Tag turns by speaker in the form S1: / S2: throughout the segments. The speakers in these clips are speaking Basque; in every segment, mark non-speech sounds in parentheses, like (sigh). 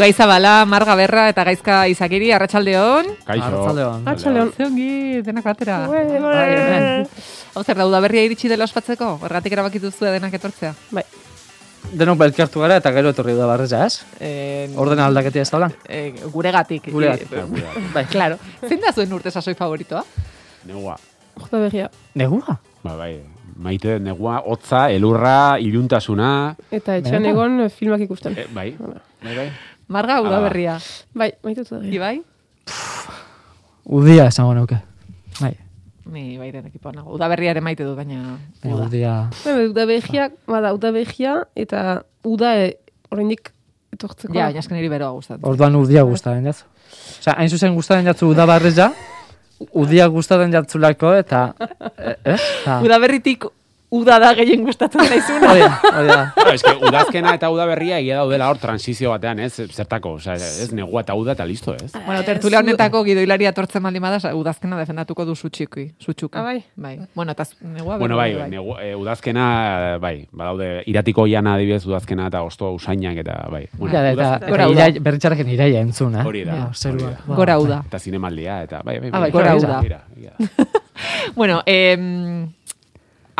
S1: Ibai Zabala, Marga Berra eta Gaizka Izakiri, Arratsaldeon.
S2: Kaixo.
S3: Arratsaldeon.
S4: Arratsaldeon.
S1: Zeongi, denak batera.
S4: Ue.
S1: Bai, Hau zer, dauda berria iritsi dela ospatzeko? Ergatik erabakitu zuen denak etortzea?
S4: Bai.
S3: Denok belkartu gara eta gero etorri da barreza, ez?
S1: Eh,
S3: Ordena aldaketia ez da lan?
S1: eh, guregatik.
S3: Guregatik.
S1: Eh, Bai, claro. Zein da zuen urte sasoi favoritoa?
S2: Negua.
S4: Jota berria.
S3: Negua?
S2: Ba, bai. Maite negua, hotza, elurra, iluntasuna.
S4: Eta etxean egon eh, filmak ikusten.
S2: E, bai. Bai, bai.
S1: Marga, uda
S2: Ah.
S1: berria.
S4: Bai, maitutu berria.
S1: Ibai?
S3: Udia esango nuke. Bai,
S1: Ni bairen ekipoa nago. Uda berria ere maite du, baina...
S3: bai,
S1: Uda.
S3: udia.
S4: Bai, uda behia, bada, uda behia, eta uda e, oraindik etortzeko.
S1: Ja, baina esken niri beroa gustatzen.
S3: Orduan udia gustaren jatzu. Osa, hain zuzen gustaren jatzu uda barreza, udia gustaren jatzulako eta... Eh, eh? Ta-
S1: Uda berritik uda da gehien gustatzen zaizuna.
S3: Hori da, hori da. (laughs)
S2: Claro, es que udazkena eta uda berria egia daudela hor transizio batean, ez? Zertako, o sea, ez negua eta uda eta listo, ez?
S1: Bueno, tertulia honetako gidoilari atortzen baldin bada, sa- udazkena defendatuko du sutxiki, sutxuka.
S4: Ah, bai?
S1: Bai. Bueno, eta negua
S2: Bueno, bai,
S1: berri
S2: negu, e, udazkena, bai, badaude, iratiko jana adibidez udazkena eta osto usainak eta, bai. Bueno,
S3: Ja, eta,
S1: Gora uda.
S3: iraia entzun, eh?
S2: Hori da,
S3: Ja, zerua.
S2: hori da.
S1: Gora uda.
S2: Eta zinemaldia, eta, bai, bai,
S3: Ah, bai,
S1: gora
S3: gora
S1: uda.
S2: Mira, mira. (laughs)
S1: Bueno, eh,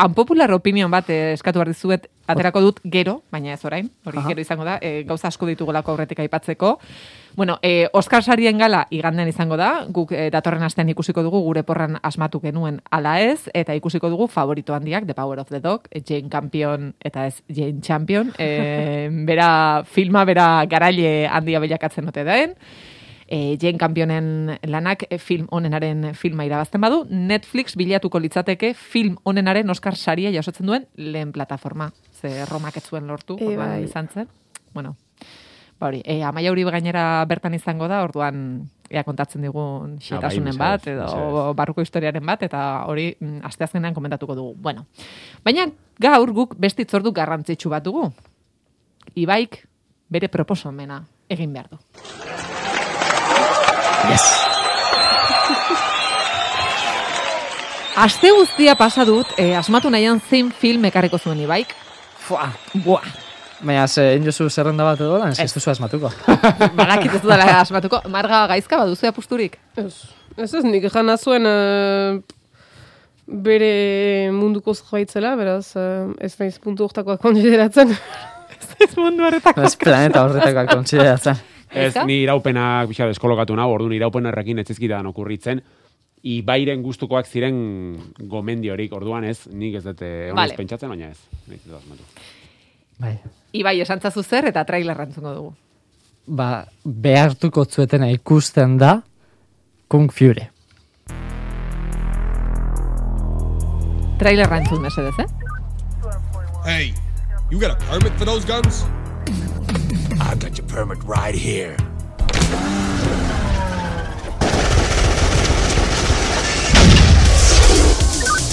S1: unpopular opinion bat eh, eskatu behar dizuet, aterako dut gero, baina ez orain, hori
S3: Aha.
S1: gero izango da, eh, gauza asko ditugulako aurretik aipatzeko. Bueno, eh, Oscar sarien gala igandean izango da, guk eh, datorren astean ikusiko dugu gure porran asmatu genuen ala ez, eta ikusiko dugu favorito handiak, The Power of the Dog, Jane Campion eta ez Jane Champion, eh, bera filma, bera garaile handia bilakatzen ote daen, e, Jane Campionen lanak film onenaren filma irabazten badu, Netflix bilatuko litzateke film onenaren Oscar saria jasotzen duen lehen plataforma. Ze Romak ez zuen lortu,
S4: E, bai.
S1: izan zen. Bueno, ba hori, e, Amaia Uribe gainera bertan izango da, orduan ea kontatzen digun xetasunen
S2: bai,
S1: bat,
S2: mesedez,
S1: edo barruko historiaren bat, eta hori mm, asteazkenean komentatuko dugu. Bueno, baina gaur guk beste itzordu garrantzitsu bat dugu. Ibaik bere proposomena egin behar du. Aste guztia pasa dut, eh, asmatu nahian zein film ekarriko zuen Ibaik.
S3: Fua.
S1: Buah,
S3: Baina, ze, injozu zerrenda bat edo lan, ez duzu asmatuko. (laughs)
S1: badakit ez dudala asmatuko. Marga gaizka baduzu apusturik.
S4: Ez, ez ez, nik jana zuen eh, bere munduko zerбaitzela, beraz, eh, ez naiz puntu hortakoa konsideratzen. (laughs)
S1: Ez mundu horretako.
S3: Ez planeta horretakoak kontsideratzen.
S2: Ez, ni iraupenak pixka deskolokatu nahu, orduan iraupen errekin etzizkidan okurritzen, Ibairen gustukoak ziren gomendiorik, orduan ez, nik ez dute honez
S1: Vale.
S2: pentsatzen, baina ez. Nik.
S3: Bai.
S1: Ibai esantzazu zer eta trailer entzungo dugu.
S3: Ba, behartuko zuetena ikusten da Kung Fury.
S1: Trailer entzun mesedez, eh?
S5: Hey, you got a permit for those guns?
S6: I got your permit right here.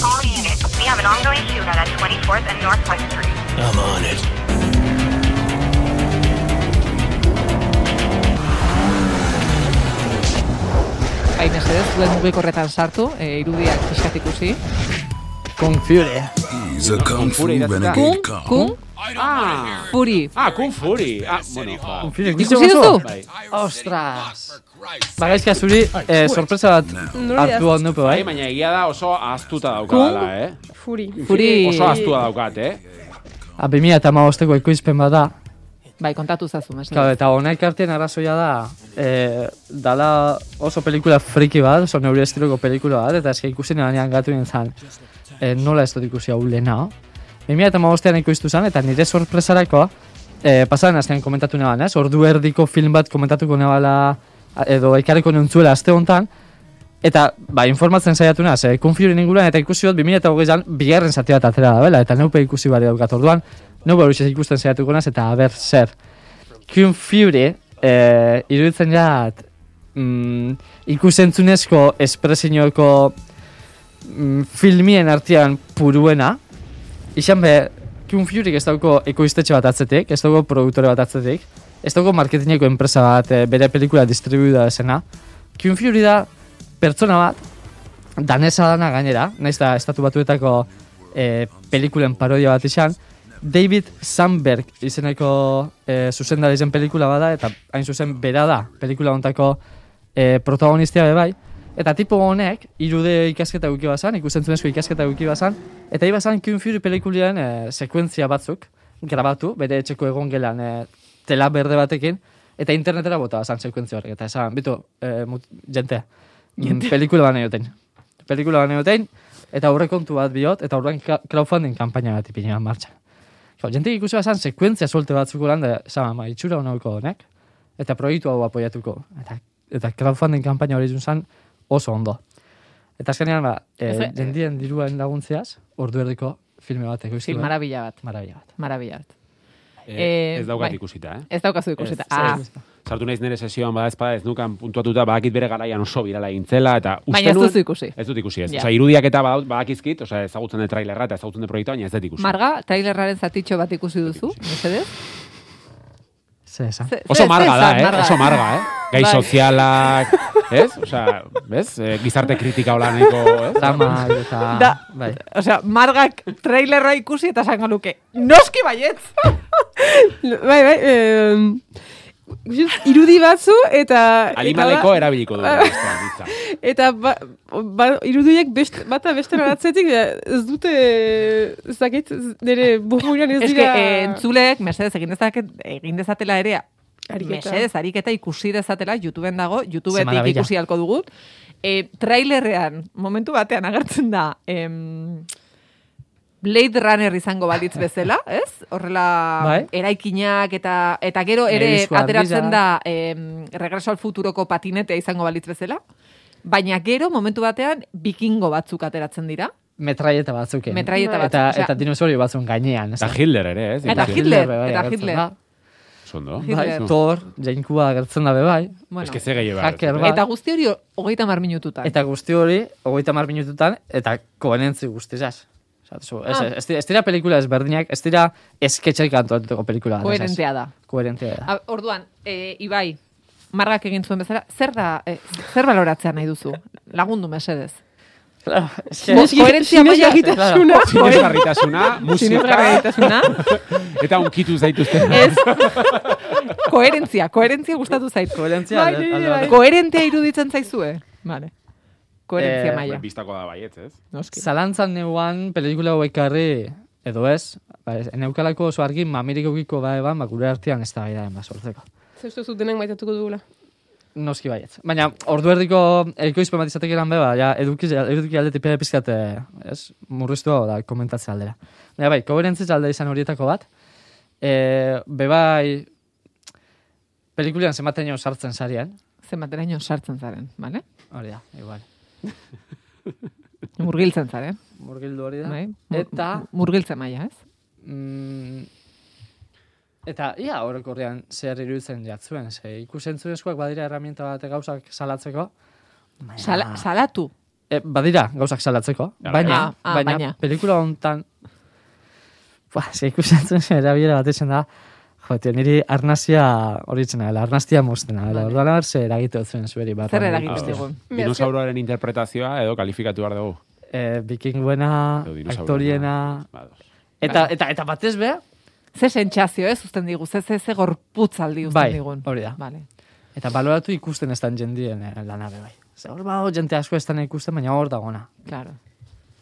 S7: All units, we have an ongoing shootout at 24th and Northwest Street.
S6: I'm on it.
S1: Bai, mesedez, zuen mugikorretan sartu, e, irudiak pixkat ikusi.
S3: Kung Fury.
S6: He's a kung fu renegade
S1: Kung, kung,
S2: Ah,
S1: furi.
S2: ah, Kung Fury. Ah, bueno, ba.
S3: Kung
S1: Ikusi duzu?
S2: Bai.
S3: Ostras. Bagaizkia zuri, eh, sorpresa bat hartu hon nupe,
S2: Bai,
S3: bai?
S2: baina egia da oso ahaztuta daukadala, eh?
S4: Furi.
S1: Furi.
S2: Oso ahaztua daukat, eh?
S3: A, 2000 eta hamabosteko ekoizpen bat da.
S1: Bai, kontatu zazu, mesedez.
S3: Claro, eta honek artean arrazoia da, eh, dala oso pelikula friki bat, oso neure estiloko pelikula bat, eta eske ikusi nanean gatu nintzen, eh, nola ez dut ikusi hau lehena. 2000 eta hamabostean ikustu zen, eta nire sorpresarako, eh, pasadan azkenean komentatu neban, ez? Ordu erdiko film bat komentatuko nebala, edo ekarriko neuntzuela aste hontan, Eta, ba, informatzen saiatu naz, eh, Fury inguruan, eta ikusi dut 2008an bigarren zati bat atera da, bela, eta neupe ikusi bari daukat orduan, neupe hori ikusten saiatuko naz, eta aber zer. Kung Fury, eh, iruditzen jat, mm, ikusentzunezko espresiñoko mm, filmien artean puruena, izan be, Kung Fury ez dauko ekoiztetxe bat atzetik, ez dauko produktore bat atzetik, ez dauko marketingeko enpresa bat eh, bere pelikula distribuida esena. Fury da pertsona bat, danesa dana gainera, naiz da estatu batuetako eh, pelikulen parodia bat izan, David Sandberg izeneko e, zuzendari zen pelikula bada, eta hain zuzen bera da, pelikula hontako e, protagonistia be bai. Eta tipo honek, irude ikasketa guki bazan, ikusentzunezko ikasketa guki bazan, eta hi bazan Kung Fury pelikulian e, sekuentzia batzuk, grabatu, bere etxeko egon gelan e, tela berde batekin, eta internetera bota bazan sekuentzia horrek, eta esan, bitu, e, mut, jente, mm, (laughs) pelikula bane joten. Pelikula bane joten, eta aurrekontu bat biot, eta aurrean crowdfunding kampaina bat ipinen martxan. Jentik ikusi bazan sekuentzia solte batzuko lan, da, esan, ma, itxura honauko honek, eta proiektu hau apoiatuko. Eta, eta crowdfunding kampaina hori zan oso ondo. Eta azkenean, ba, e, jendien diruen laguntziaz, ordu erdiko filme bat ekoiztu.
S1: Film, marabila bat.
S3: Marabila bat.
S1: Marabila bat.
S2: Eh, ez daukat
S1: bai.
S2: ikusita, eh?
S1: Ez daukazu ikusita.
S3: Ez,
S1: Ah,
S3: ez, ez.
S2: Sartu naiz nire sesioan bada ezpada ez nukan puntuatuta badakit bere garaian oso birala egintzela eta uste
S1: Baina ez duzu ikusi.
S2: Ez dut ikusi ez.
S1: Ja.
S2: Osea, irudiak eta badakizkit, osea, ezagutzen dut trailerra eta ezagutzen dut proiektua, baina ez dut ikusi.
S1: Marga, trailerraren zatitxo bat ikusi duzu, mesedez?
S3: Ze esan.
S2: Oso marga da, eh? Oso marga, eh? Gai
S1: Bai.
S2: sozialak, ez? Osea, bez? Eh, gizarte kritika hola nahiko, ez?
S3: Drama eta...
S1: Da,
S3: bai.
S1: Osea, margak trailerra ikusi eta esango luke, noski baietz! (laughs)
S4: bai, bai, eh, just irudi batzu eta...
S2: Alimaleko
S4: eta,
S2: erabiliko du. (laughs)
S4: ba, eta ba, ba, irudiek best, bata beste atzetik ez dute, ez dakit, ez- nire burbuian ez
S1: Ez que,
S4: dira...
S1: eh, entzuleek, mesedez, egin, dezaket, egin dezatela ere,
S4: Ariketa.
S1: mesedez, ariketa ikusi dezatela, YouTubeen dago,
S3: maravilla.
S1: ikusi halko dugu. E, trailerrean, momentu batean agertzen da, em, Blade Runner izango balitz bezala, ez? Horrela
S3: Bai.
S1: eraikinak eta eta gero ere ateratzen da em, Regreso al futuroko patinetea izango balitz bezala. Baina gero momentu batean bikingo batzuk ateratzen dira.
S3: Metraieta batzuken.
S1: Metraieta
S3: Eta,
S1: batzuk, osea-
S3: eta dinosaurio batzun gainean.
S2: Eta? Hitler ere, ez?
S1: Eta. Hitler,
S3: bai,
S1: eta
S3: agertzen
S1: Hitler.
S2: Zondo.
S1: Hitler.
S3: Bai, Thor, Jainkua agertzen da be bai.
S1: Bueno,
S2: Ez que ze gehiago behar.
S3: Hacker
S2: ez,
S3: bat.
S1: eta guzti hori hogeita mar minututan.
S3: Eta guzti hori, hogeita mar minututan, eta koherentzi guztizaz. Osa, zu, ez,
S1: Ah.
S3: ez, ez dira pelikula ezberdinak, ez dira esketxaik antolatuko pelikula.
S1: koherentea da.
S3: Koherentea da.
S1: A, orduan, e, Ibai, margak egin zuen bezala, zer da, e, zer baloratzea nahi duzu? Lagundu mesedez. Koherentzia maila-
S4: sinesgarritasuna.
S2: Sinesgarritasuna, musika, eta unkitu zaituzte.
S1: ez. koherentzia, koherentzia gustatu zait.
S3: Koherentzia
S4: Bai,
S3: alde
S4: bai.
S3: batetik.
S1: Koherentea iruditzen zaizue? Vale. Koherentzia
S3: Eh,
S1: maila.
S2: Bistako da baietz, ez?
S1: Noski.
S3: Zalantzan neuan pelikula hau ekarri, edo ez, ba, neukalako oso argi mamirikokiko ba eban, ba, gure artean ez da gai da sortzeko.
S4: Zeustu zutenek maitatuko dugula.
S3: Noski baietz. Baina, ordu erdiko ekoizpen bat izatek eran beba, ja, eduki, eduki aldetik pere pizkat, eh, ez, murriztu hau da, komentatzea aldera. Baina bai, koherentziz alde izan horietako bat, e, bebai, pelikulian zenbateño sartzen sarien,
S1: Zenbateraino sartzen zaren, vale?
S3: hori da, igual.
S1: Murgiltzen zaren.
S3: Murgildu hori da.
S1: Bai? Mur-
S3: Eta,
S1: Murgiltzen maila, ez?
S3: mm, eta ia orokorrean zer iruditzen jatzuen, ze ikusentzunezkoak badira herramienta bat gauzak salatzeko,
S1: Sala, salatu.
S3: E, badira, gauzak salatzeko.
S2: Ja,
S3: baina,
S1: ah, ah,
S3: baina,
S1: baina.
S3: pelikula hontan, ba, ze ikusentzen zen erabilera bat da, jo, tio, niri arnazia hori itzen dela, arnaztia moztena, dela,
S1: Vale.
S3: orduan abar, ze eragite zuen zueri. Bat,
S1: Zer digun?
S2: Dinosauroaren interpretazioa edo kalifikatu behar dugu.
S3: E, vikinguena,
S2: Edo dinosauroena.
S3: aktoriena, eta, eta, eta batez be,
S1: Ze sentsazio, ez, uzten digu, ze, ze, ze gorputzaldi uzten
S3: bai,
S1: digun.
S3: hori da.
S1: Vale.
S3: Eta baloratu ikusten estan jendien eh, lanabe bai. Ze hor bago jente asko estan ikusten, baina hor dagona.
S1: Claro.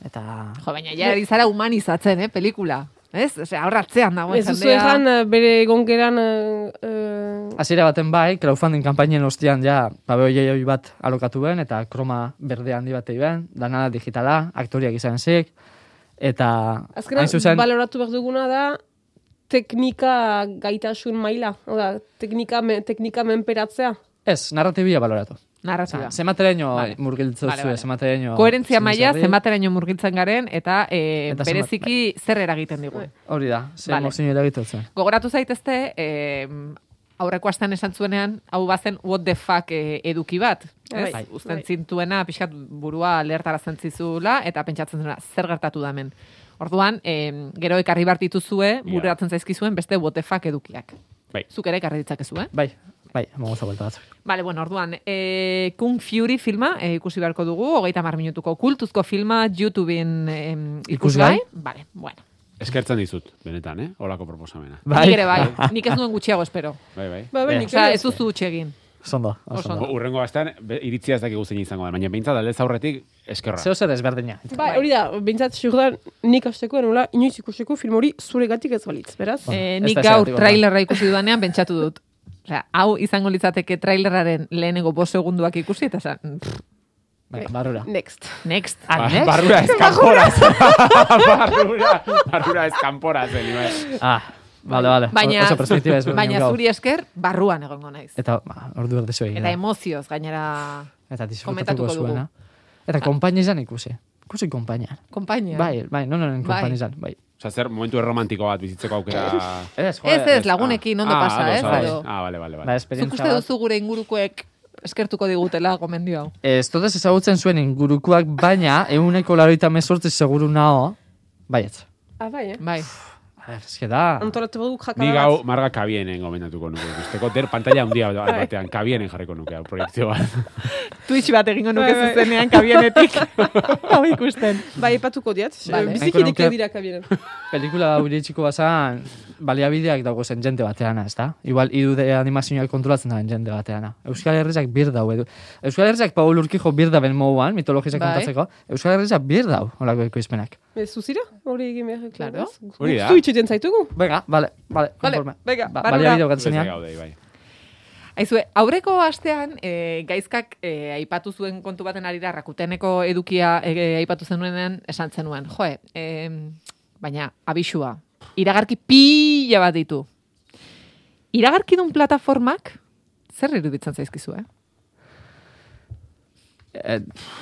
S3: Eta...
S1: Jo, baina ja ari zara humanizatzen, eh, pelikula. Ez? Osea, hor atzean dagoen
S4: Ez duzu egan eh, bere egonkeran... eh, eh,
S3: Hasiera baten bai, crowdfunding kanpainen ostian ja, babe hoi bat alokatu ben, eta kroma berde handi bat ben, dana digitala, aktoriak izan zik, eta
S4: Azkenan,
S3: zuzen,
S4: baloratu behar duguna da teknika gaitasun maila. Oda, teknika, me, teknika menperatzea.
S3: ez, narratibia baloratu.
S1: Narratiba.
S3: Zemateraino
S1: Vale.
S3: murgiltzu
S1: Vale, vale.
S3: zemateraino...
S1: Koherentzia maila, zenbateraino murgiltzen garen, eta, e,
S3: Eta
S1: bereziki zer eragiten digu.
S3: Hori da, ze
S1: Vale.
S3: eragitutzen.
S1: Gogoratu zaitezte, e, aurreko astean esan zuenean, hau bazen what the fuck e, eduki bat. Ez?
S4: Bai.
S1: Uzten
S4: Bai.
S1: zintuena, pixkat burua lertarazten zizula, eta pentsatzen zuena, zer gertatu da hemen. Orduan, e, gero ekarri bartitu zue,
S2: Ja.
S1: bururatzen zaizkizuen beste what the fuck edukiak.
S2: Bai.
S1: Zuk ere ekarri ditzakezu, eh?
S3: Bai, bai, emango zabuelta batzuk.
S1: Vale, bueno, orduan, e, Kung Fury filma e, ikusi beharko dugu, hogeita mar minutuko kultuzko filma YouTubeen e, ikusgai. Vale, bueno.
S2: eskertzen dizut, benetan, eh? Olako proposamena.
S1: Nik ere bai, (laughs) nik ez nuen gutxiago espero.
S2: Bai, bai.
S4: Ba, bai,
S3: Eh,
S4: nik ere.
S1: ez duzu utxe egin.
S3: Zondo.
S2: Urrengo astean, be- iritzia ez dakigu zein izango da, baina behintzat aldez aurretik eskerra.
S3: Zeo zer ezberdina.
S4: Ba, hori da, bintzat, da nik asteko nola inoiz ikusiko film hori zuregatik ez balitz, beraz?
S1: Eh,
S3: ez
S1: nik gaur trailerra ikusi dudanean pentsatu dut. Osea, hau izango litzateke trailerraren lehenengo bo segunduak ikusi eta esan, pff,
S3: Venga, barrura.
S4: Next.
S1: next.
S3: Ah,
S2: Ba-
S3: next?
S2: barrura ez (laughs) kanpora. barrura, barrura ez. Ibai.
S3: Ah, vale, vale.
S1: Baina,
S3: Oso perspektiba ezberdin
S1: baina zuri esker, barruan egongo naiz.
S3: Eta, ba, ordu erdezu egin.
S1: Eta emozioz, gainera,
S3: Eta
S1: komentatuko dugu.
S3: zuena. Eta konpaini izan ikusi. Ikusi konpainia.
S1: kompainia.
S3: Bai, bai, non nonen
S1: Bai.
S3: konpaini izan, bai.
S2: Osa, zer momentu erromantiko bat bizitzeko aukera...
S3: Ez,
S1: Ez, ez, lagunekin, ondo
S2: ah,
S1: pasa,
S2: ados,
S1: ez?
S2: ados.
S1: edo-
S2: Ah, bale, bale,
S3: Ba,
S2: bale.
S1: Zuk
S3: esperientzia
S1: uste duzu gure ingurukoek eskertuko digutela gomendio hau.
S3: Ez dut ez ezagutzen zuen ingurukoak, baina euneko laroita mezortzi seguru nao, baietz.
S4: Ah, bai, eh?
S1: Bai.
S3: A ver, ez que da.
S4: Antolatu badu jakara
S2: Ni
S4: bat.
S2: gau marga kabienen gomendatuko nuke. Ikusteko, der pantalla handia batean, kabienen jarriko nuke, hau proiektzio bat.
S1: Twitch bat egingo nuke
S4: Bai, bai.
S1: zuzenean kabienetik. (laughs) Hau ikusten.
S4: Bai, epatuko diat.
S1: Vale.
S4: Biziki
S3: Nahiko nuke-
S4: deke dira kabiren.
S3: Pelikula hau iritsiko bazan, baliabideak dago zen jende bateana, ez da? Igual, irude animazioak kontrolatzen da jende bateana. Euskal Herriak bir dau edu. Euskal Herriak Paul Urkijo bir da ben moduan, mitologizak
S1: Bai.
S3: kontatzeko. Euskal Herriak bir dau, holako ekoizpenak.
S4: Ez zuzira? Hori egin behar.
S1: Claro.
S2: Hori da.
S4: Zu itxeten zaitugu.
S3: Venga, vale, vale,
S1: Vale,
S3: konforme.
S1: venga,
S3: ba,
S2: Zuretzat
S3: gatzenean.
S2: gaude, bai.
S1: Aizue, aurreko astean, e, gaizkak e, aipatu zuen kontu baten arira, rakuteneko edukia e, aipatu zenuenean, esan zenuen. Joe, e, baina, abisua, iragarki pila bat ditu. Iragarkidun plataformak, zer iruditzen zaizkizu, eh?
S3: Eh,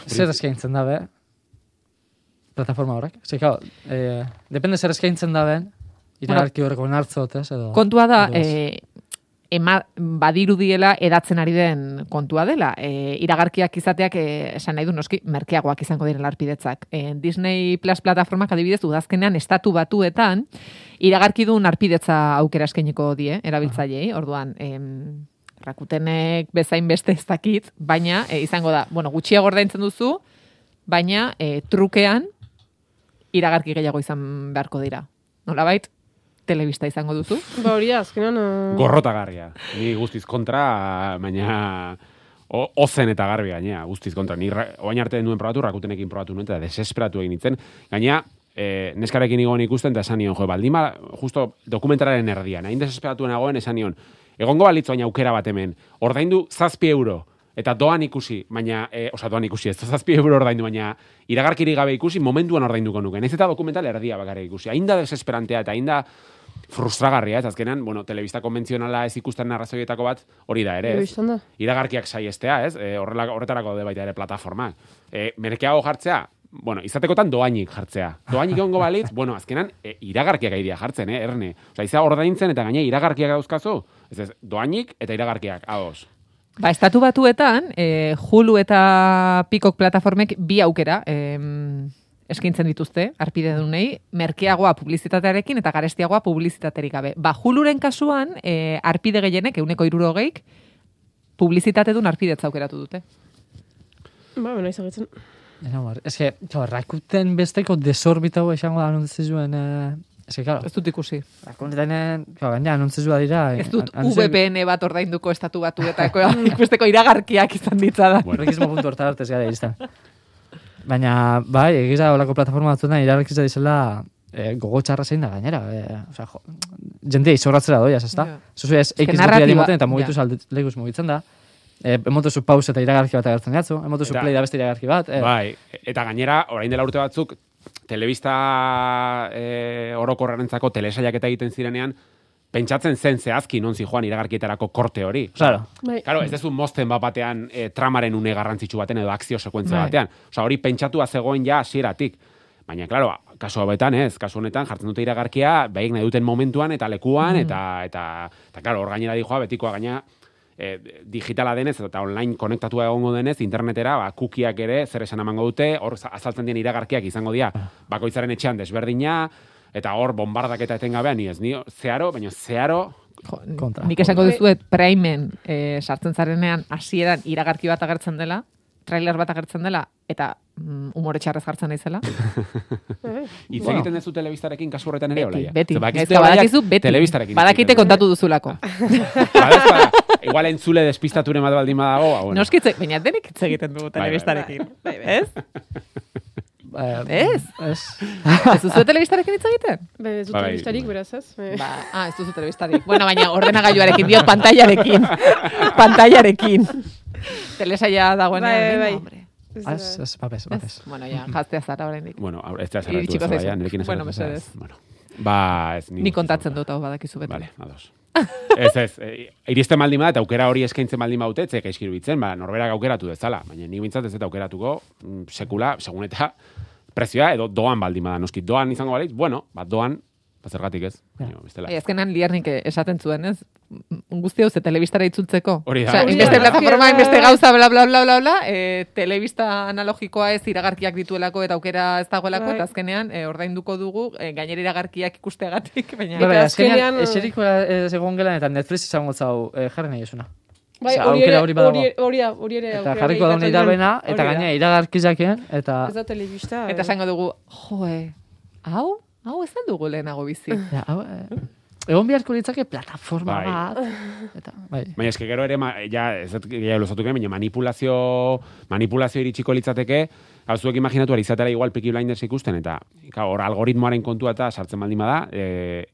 S3: zer eskaintzen da be? Plataforma horrek? Zer, claro, eh, depende zer eskaintzen da ben, iragarki horrek onartzot, ez? Edo,
S1: Kontua da,
S3: edo ez.
S1: e, ema, badirudiela edatzen ari den kontua dela. E, iragarkiak izateak, e, esan nahi du noski, merkeagoak izango direla arpidetzak. E, Disney Plus plataformak adibidez udazkenean estatu batuetan, iragarkidun arpidetza aukera eskainiko die, erabiltzaileei, orduan, em, Rakutenek bezain beste ez dakit, baina e, izango da, bueno, gutxiago ordaintzen duzu, baina e, trukean iragarki gehiago izan beharko dira. Nolabait, telebista izango duzu. (laughs)
S4: Ba, hori azkenan... eh,
S2: Gorrotagarria. Ni guztiz kontra, baina o, ozen eta garbi gainea, guztiz kontra. Ni oain arte nuen probatu, rakutenekin probatu nuen, eta desesperatu egin nintzen. Gainea, e, neskarekin igoen ikusten, eta esan nion, jo, baldima, justo dokumentararen erdian, hain desesperatu nagoen, esan nion, egongo balitz baina aukera bat hemen, ordaindu zazpi euro, eta doan ikusi, baina, e, osa doan ikusi, ez zazpi euro ordaindu, baina iragarkiri gabe ikusi, momentuan ordainduko nuke. Naiz eta dokumental erdia bakarrik ikusi. Hain da desesperantea eta hain da frustragarria, ez azkenan, bueno, telebista konbentzionala ez ikusten arrazoietako bat, hori da ere, ez?
S4: izan da.
S2: iragarkiak saiestea, ez? E, horrela, horretarako daude baita ere plataformak. E, merkeago jartzea, bueno, izatekotan doainik jartzea. Doainik egongo balitz, bueno, azkenan e, iragarkiak aidia jartzen, eh, erne. Osa, iza ordaintzen eta gaine iragarkiak dauzkazu, ez ez, doainik eta iragarkiak, ados.
S1: Ba, estatu batuetan, e, Hulu eta Peacock plataformek bi aukera em, eskintzen dituzte, arpide dunei, merkeagoa publizitatearekin eta garestiagoa publizitaterik gabe. Ba, Huluren kasuan, e, arpide gehienek, euneko irurogeik, publizitate dun arpidetza aukeratu dute.
S4: Ba, bena izagetzen.
S3: Ez que, rakuten besteko desorbitau esango da anuntzio zuen, eh, ez que, claro,
S1: Ez dut ikusi.
S3: rakutenen, claro, gaina anuntzio zua dira.
S1: Ez dut
S3: an- anuntzio-
S1: VPN bat ordainduko estatu batuetako (laughs) ikusteko iragarkiak izan ditzadan.
S2: Bueno.
S3: Horrekizmo puntu hortar arte gara iristen. Baina, bai, egiza olako plataforma batzuetan iragarkitza dizela eh, gogo txarra zein da gainera. Eh, osea, jo, jendea izorratzera doiaz, ez da?
S1: Ja.
S3: Zuzu ez,
S1: que
S3: X
S1: narratiba-
S3: narratiba, moten eta mugitu
S1: ja.
S3: ja. lekuz mugitzen da. Eh, emotu zu pausa eta iragarki bat agertzen jatzu, emotu zu
S2: Eta-
S3: play da beste iragarki bat. Eh,
S2: Bai, eta gainera, orain dela urte batzuk, telebista e, orokorrarentzako telesaiak eta egiten zirenean, pentsatzen zen zehazki non zijoan iragarkietarako korte hori.
S3: Claro.
S4: Bai.
S2: Claro, ez dezu mozten bat batean e, tramaren une garrantzitsu baten edo akzio sekuentzia
S1: Bai.
S2: batean. Osea, hori pentsatua zegoen ja hasieratik. Baina, claro, kasu hauetan ez, kasu honetan jartzen dute iragarkia, beik nahi duten momentuan eta lekuan, eta, eta, eta, claro, hor gainera dijoa, betikoa gaina, e, digitala denez eta online konektatua egongo denez internetera ba kukiak ere zer esan emango dute hor za- azaltzen dien iragarkiak izango dira bakoitzaren etxean desberdina eta hor bombardaketa etengabean ni ez ni zeharo baina zeharo
S1: Jo,
S3: Kontra.
S1: Nik esango dizuet Primen e, sartzen zarenean hasieran iragarki bat agertzen dela, trailer bat agertzen dela, eta mm, umore txarrez jartzen naizela. (laughs)
S2: Hitz egiten duzu telebistarekin kasu horretan ere,
S1: Beti,
S2: Olaia?
S1: beti. Ez,
S2: Olaiak
S1: badakizu, beti.
S2: Telebistarekin.
S1: Badakite kontatu duzulako. (laughs)
S2: du. Bada, ez bada, igual entzule despistaturen bat baldin badago, ba, bueno.
S1: Noskitze, baina denek hitz egiten dugu
S2: bai, bai.
S1: telebistarekin.
S4: Bai, bai.
S1: Ez?
S3: Eh,
S1: Ez?
S3: Ez.
S1: Ez duzu telebistarekin hitz egiten?
S4: Be, ez
S2: Bai,
S4: telebistarik,
S2: bai.
S4: beraz ez.
S1: Ba, ah, ez duzu telebistarik. Bueno, baina ordenagailuarekin diot pantailarekin. (laughs) pantailarekin. Telesaia dagoenean.
S4: Bai,
S1: venga,
S4: bai. Da-
S3: ez, babes,
S1: Ez?
S3: babes.
S1: Bueno, ja, jaztea zara oraindik.
S2: Bueno, ez da zaratu
S1: Iritsiko
S2: ez nirekin ez
S1: Bueno,
S2: zaratu ez,
S1: mesedez.
S2: Bueno. Ba, ez
S1: Ni kontatzen dut hau badakizu beti.
S2: Vale, ados. (laughs) ez, ez, e, iristen baldin bada, eta aukera hori eskaintzen baldin baute, ze gaizkiru bitzen, ba, norberak aukeratu dezala. Baina ni bintzat ez eta aukeratuko, mm, sekula, segun eta prezioa, edo doan baldin bada, noski, doan izango balitz, bueno, ba, doan, ba, zergatik ez, baina, bestela.
S1: Bai, azkenan liarnik esaten zuen, ez? Guzti hau ze telebistara itzultzeko.
S2: Hori da.
S1: Inbeste
S4: da.
S1: plataforma, inbeste gauza, bla, bla, bla, bla, bla, e, telebista analogikoa ez iragarkiak dituelako eta aukera ez dagoelako,
S4: Bai.
S1: eta azkenean e, ordainduko dugu e, gainera iragarkiak ikusteagatik, (laughs) baina...
S3: Bai, bai, azkenean, eseriko egon gelan eta Netflix izango zau eh, jarri nahi esuna.
S4: Bai, hori
S3: aukera
S4: ere,
S3: hori badago.
S4: hori, hori, da, hori ere
S3: Eta jarriko irabena,
S4: hori
S3: eta
S4: da.
S3: gainea iragarkizaken, eta...
S4: Ez da telebista.
S1: Eta
S4: eh.
S1: esango dugu, joe, hau, hau ez den dugu lehenago bizi. (laughs)
S3: Ja, hau, eh, egon beharko litzake plataforma
S2: Bai.
S3: bat. (laughs) Eta, bai.
S2: Baina eske gero ere, ma, ja, ez dut gehiago luzatuko, baina manipulazio, manipulazio iritsiko litzateke, hau zuek imaginatu ari izatera igual Peaky Blinders ikusten, eta hor algoritmoaren kontua eta sartzen baldin bada, e,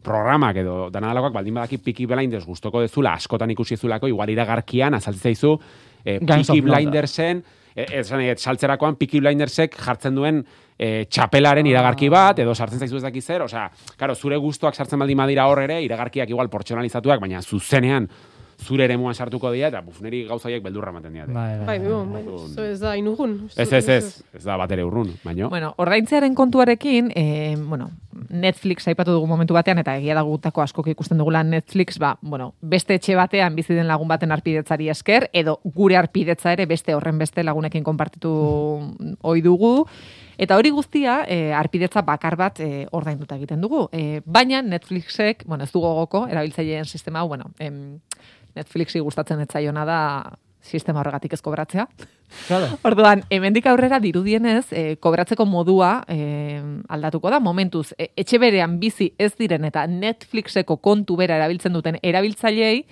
S2: programak edo danadalakoak baldin badaki Peaky Blinders gustoko dezula, askotan ikusi ezulako, igual iragarkian azaltzen zaizu, e, Peaky
S3: London.
S2: Blindersen, e, ez, dut, saltzerakoan Peaky Blindersek jartzen duen e, txapelaren iragarki bat, edo sartzen zaizu ez dakiz zer, osea, karo, zure gustuak sartzen baldin badira hor ere, iragarkiak igual portxonalizatuak, baina zuzenean zure eremuan sartuko dira, eta buf, niri gauzaiek beldurra ematen dira.
S3: Bai,
S4: Bai, bon, bai, zo ez da inugun.
S2: Ez, ez, ez, ez da bat ere urrun, baino.
S1: Bueno, ordaintzearen kontuarekin, e, bueno, Netflix aipatu dugu momentu batean, eta egia da gutako askok ikusten dugula Netflix, ba, bueno, beste etxe batean bizi den lagun baten arpidetzari esker, edo gure arpidetza ere beste horren beste lagunekin konpartitu ohi dugu, Eta hori guztia, e, arpidetza bakar bat e, ordainduta egiten dugu. E, baina Netflixek, bueno, ez du gogoko, erabiltzaileen sistema bueno, em, Netflixi gustatzen ez zaiona da sistema horregatik ez kobratzea.
S3: Claro. (laughs)
S1: Orduan, hemendik aurrera dirudienez, e, kobratzeko modua e, aldatuko da. Momentuz, e, etxe berean bizi ez diren eta Netflixeko kontu bera erabiltzen duten erabiltzaileei,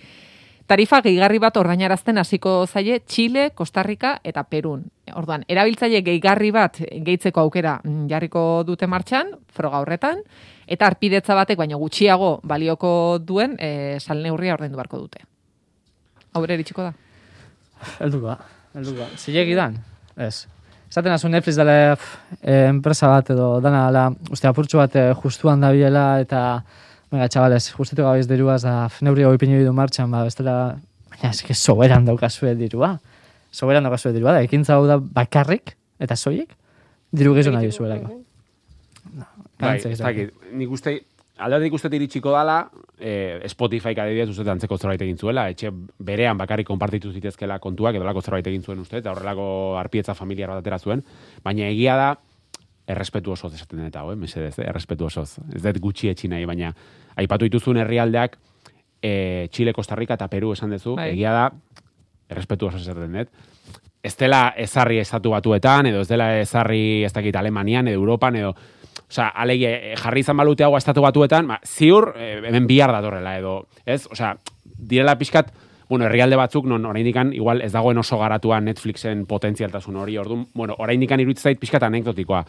S1: tarifa gehigarri bat ordainarazten hasiko zaie Chile, Costa Rica eta Perun. Orduan, erabiltzaile gehigarri bat gehitzeko aukera mm, jarriko dute martxan, froga horretan, eta arpidetza batek baino gutxiago balioko duen e, salneurria ordaindu beharko dute. Aurre iritsiko da.
S3: Helduko da, helduko da. Zilegi dan? Ez. Esaten azu Netflix dela eh, enpresa bat edo dana dela, uste apurtxo bat eh, justuan dabiela eta Venga, chavales, justitu gabiz diruaz da neurri hau ipinu du martxan, ba, bestela, baina eske soberan daukazue dirua. Soberan daukazue dirua, da, ekintza hau da bakarrik, eta soiek, diru gehiago nahi zuelako.
S2: Bai, ez dakit, nik uste, aldatik uste iritsiko dala, eh, Spotify adibidez uste antzeko zerbait egin zuela, etxe berean bakarrik konpartitu zitezkela kontuak, edo lako zerbait egin zuen uste, eta horrelako arpietza familiar bat atera zuen, baina egia da, errespetu osoz esaten dut hau, eh, mesedez, eh, errespetu osoz. Ez dut gutxi etxi nahi, baina aipatu dituzun herrialdeak e, Chile, Costa Rica eta Peru esan duzu,
S1: Bai.
S2: egia da, errespetu osoz esaten dut. Ez dela ezarri estatu batuetan, edo ez dela ezarri ez dakit Alemanian, edo Europan, edo Osea, alegi, eh, jarri izan balute hau estatu batuetan, ba, ziur, hemen bihar datorrela, edo, ez? Osea, direla pixkat, bueno, herrialde batzuk, non oraindikan, igual ez dagoen oso garatua Netflixen potentzialtasun hori, orduan, bueno, oraindikan iruditzen zait pixkat anekdotikoa,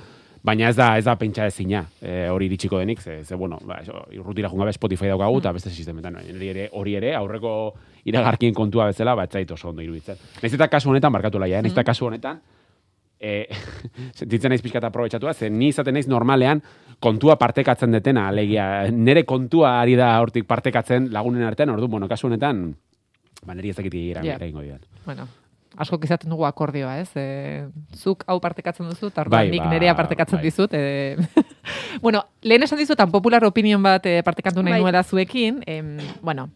S2: baina ez da, ez da pentsa ezina, e, hori iritsiko denik, ze, ze bueno, ba, eso, irrutira jungabe Spotify daukagu, eta beste sistemetan, hori ere, hori ere, aurreko iragarkien kontua bezala, ba, ez zait oso ondo iruditzen. Naiz eta kasu honetan, barkatu laia, eh? naiz eta kasu honetan, e, (laughs) sentitzen naiz pixkat aprobetsatua, ze ni izaten naiz normalean kontua partekatzen detena, alegia, nere kontua ari da hortik partekatzen lagunen artean, ordu, bueno, kasu honetan, ba, niri ez dakit gira, yeah.
S1: Bueno, asko izaten dugu akordioa, ez? E, zuk hau partekatzen duzu, eta
S2: Bai,
S1: nik
S2: ba,
S1: nerea partekatzen
S2: bai.
S1: dizut. E, (laughs) bueno, lehen esan dizutan popular opinion bat e, partekatu nahi
S4: Bai.
S1: nuela zuekin. Em, bueno,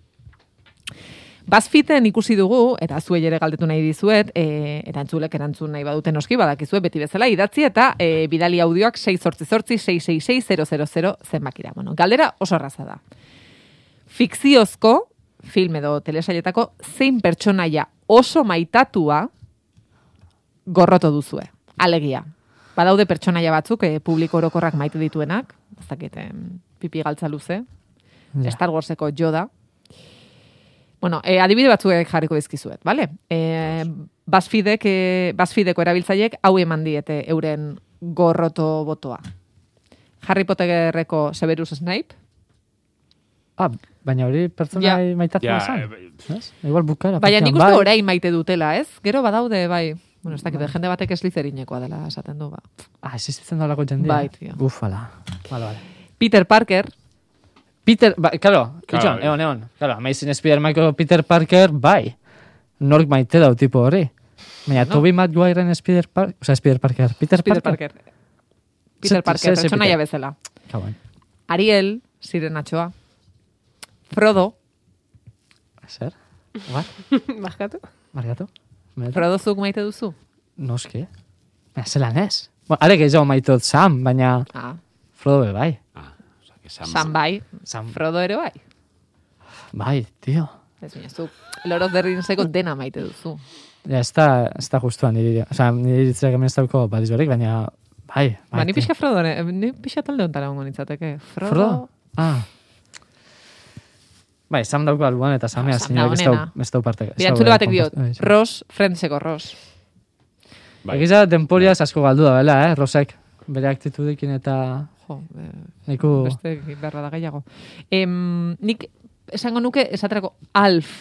S1: Bazfiten ikusi dugu, eta zuei ere galdetu nahi dizuet, e, eta entzulek erantzun nahi baduten noski, badakizue beti bezala idatzi, eta e, bidali audioak 688-666-000 zenbakira. Bueno, galdera oso arraza da. Fikziozko, film edo telesailetako, zein pertsonaia oso maitatua gorroto duzue. Alegia. Badaude pertsonaia batzuk, e, publiko orokorrak maite dituenak, ez dakit, pipi galtza luze,
S3: Ja.
S1: Star Warseko Yoda. Bueno, e, adibide batzuek jarriko dizkizuet, bale? E, Bazfidek, e, Bazfideko erabiltzaiek hau eman diete euren gorroto botoa. Harry Potterreko Severus Snape,
S3: Ah, baina hori pertsona
S1: Ja.
S3: maitatu
S2: Ja,
S3: izan.
S2: eh,
S3: Ez? Igual bukaera.
S1: Baina nik uste
S3: bai.
S1: orain maite dutela, ez? Gero badaude, bai. Bueno, ez dakit, jende batek eslizerinekoa dela esaten du, ba.
S3: Ah, existitzen da lako jendea.
S1: Bai, tio.
S3: Ufala. Vale, vale.
S1: Peter Parker,
S3: Peter, ba, claro,
S2: Claro,
S3: itxon,
S2: bai.
S3: egon, egon. Claro, Amazing Spider-Manko Peter Parker, bai. Nork maite dau tipo hori. Baina,
S1: No.
S3: Tobey Maguireen Spider Parker, o sea, Spider Parker, Peter,
S1: Peter
S3: Parker.
S1: Parker. Peter Parker, pertsonaia
S3: Peter?
S1: bezala.
S3: Kauen.
S1: Ariel, sirenatxoa. Frodo,
S3: Zer? What? (laughs)
S4: Barkatu.
S3: Margatu? Benetan?
S1: Frodo zuk maite duzu?
S3: Noski. Baina, zelan ez? Bueno, are gehiago maitot Sam, baina
S1: Ah,
S3: Frodo be bai.
S2: Ah, osea, que Sam,
S1: Sam bai,
S3: Sam,
S1: Frodo ere bai.
S3: bai, tio.
S1: Ez baina, Lord of the Ringseko dena maite duzu.
S3: Ja, ez da, ez da justua niri. Osa, niri iritzak hemen ez dauko badizorik, baina bai. bai
S1: Ba, ni pixka Frodo, ne- ni pixka talde ontara ongo nintzateke. Frodo,
S3: Frodo? Ah. Bai, Sam dauko albuan eta Samea
S1: Sam
S3: zinak ez
S1: da
S3: dau, ez parte. ez
S1: Bira,
S3: dau,
S1: entzule
S3: eh,
S1: batek diot,
S3: bai,
S1: Ross, Friendseko Ross.
S2: Bai.
S3: Egiza denporiaz asko galdu da, bela, eh, Rosek. Bere aktitudekin eta
S1: Jo, eh,
S3: niku...
S1: beste behar da gehiago. Em, nik esango nuke esaterako Alf.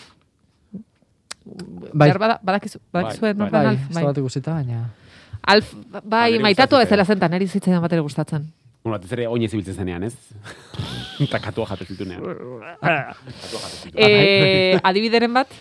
S3: Bai.
S1: Behar bada, badakizu, badakizu
S2: Bai,
S1: bai,
S3: Bai,
S1: Alf,
S3: ez
S1: bai.
S3: da bat ikusita, baina...
S1: Alf, bai,
S2: niri
S1: maitatua
S2: gustatzen
S1: ez zela zentan, neri zitzaidan bat ere gustatzen.
S2: Bueno, batez ere oinez ibiltzen zenean, ez? (laughs) Eta katua jaten zitunean.
S1: Eh, adibideren bat,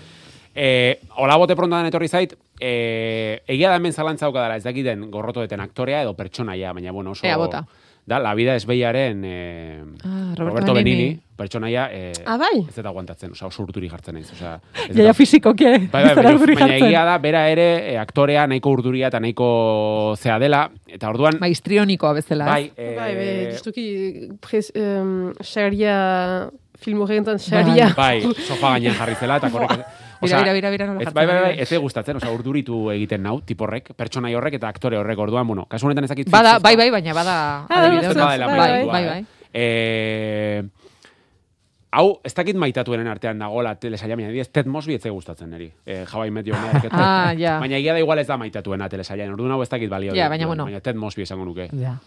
S2: Eh, hola bote prontoan etorri zait, eh, egia da hemen zalantza dela ez dakiten gorrotoeten aktorea edo pertsonaia, baina bueno, oso...
S1: Ea, bota.
S2: Da, La vida es beiaren eh,
S1: Ah, Roberto
S2: Roberto,
S1: Benigni.
S2: Benini, pertsonaia eh,
S4: Ah, bai?
S2: ez eta aguantatzen, oza, oso urturi jartzen naiz, oza... ez
S1: jaia
S2: eta-
S1: fizikoki ere.
S2: Bai, bai,
S1: ez dela
S2: baina,
S1: urduri
S2: egia da, bera ere, eh, aktorea nahiko urduria eta nahiko zea dela, eta orduan...
S1: Bai, histrionikoa bezala,
S2: bai, eh,
S4: Bai, bai, justuki, pres, um, xaria, film horretan xaria.
S2: bai, sofa gainean jarri zela, eta korrek...
S1: Bira, bira, bira, bira, nola
S2: Ez, bai, bai, bai, ez gustatzen, oza, urduritu egiten nau, tiporrek, pertsonai horrek eta aktore horrek orduan, bueno, kasu honetan ezakit...
S1: Bada,
S2: fixezkoa-
S1: bai, bai, baina bada...
S4: Bai, bai,
S1: bai,
S2: maitatua,
S1: bai,
S2: eh.
S1: bai.
S2: Eh, hau, ez dakit maitatuenen artean dagoela telesaia, baina adibidez, Ted Mosby ez gustatzen neri. Eh, How I Met Your Mother.
S1: Ah, ja.
S2: Baina egia da igual ez da maitatuena telesaia, orduan hau ez dakit balio.
S1: Ja, baina bueno.
S2: Baina Ted Mosby esango nuke.
S3: Ja.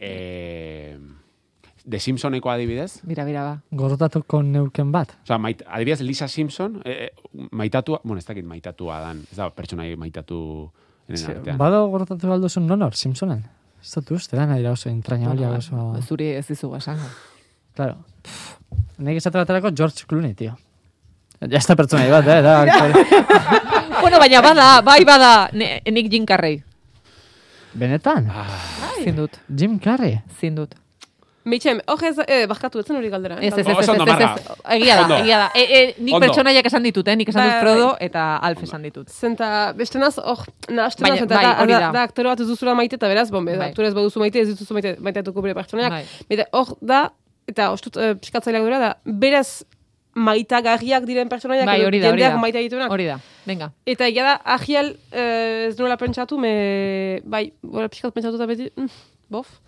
S2: Eh, The Simpsoneko adibidez,
S1: Bira, bira, ba.
S3: Gorotatuko neuken bat.
S2: Osa, mait, adibidez Lisa Simpson, eh, eh, maitatua, bueno, ez dakit maitatua dan, ez da pertsonai maitatu enen artean.
S3: Bado gorotatu alduzun nonor, Simpsonen? Ez dut uste, lan adira oso entrañablea
S1: Bueno,
S3: oso...
S1: Zuri ez dizugu esango.
S3: Claro. Nik esate baterako George Clooney, tío. Ja ez da pertsonai bat, eh? Da, (laughs)
S1: bueno, baina bada, bai bada, ne, nik Jim Carrey.
S3: Benetan?
S1: Zin dut,
S3: Jim Carrey?
S1: zin dut.
S4: Meitxem, hor ez, eh, barkatu, etzen hori galdera. eh?
S1: Ez, ez, ez, ez, ez, egia da, egia da. E, e, nik pertsonaiak esan ditut, eh? nik esan dut
S4: Bai,
S1: Frodo eta Alf esan ditut.
S4: Zenta, beste naz, hor, nahasten
S1: Baina,
S4: naz, eta
S1: bai,
S4: da, da, aktore bat ez duzula maite, eta beraz, bombe,
S1: Bai.
S4: aktore ez baduzu maite, ez dituzu maite, maiteatuko bere pertsonaiak. Bide, hor da, eta ostut, uh, piskatzaileak dura, da, beraz, maitagarriak diren pertsonaiak,
S1: Bai, hori da, hori da.
S4: maite dituenak.
S1: Hori da, venga.
S4: Eta egia da, ahial, eh, ez nola pentsatu, me, bai, bora pixkat pentsatu eta beti, mm, bof.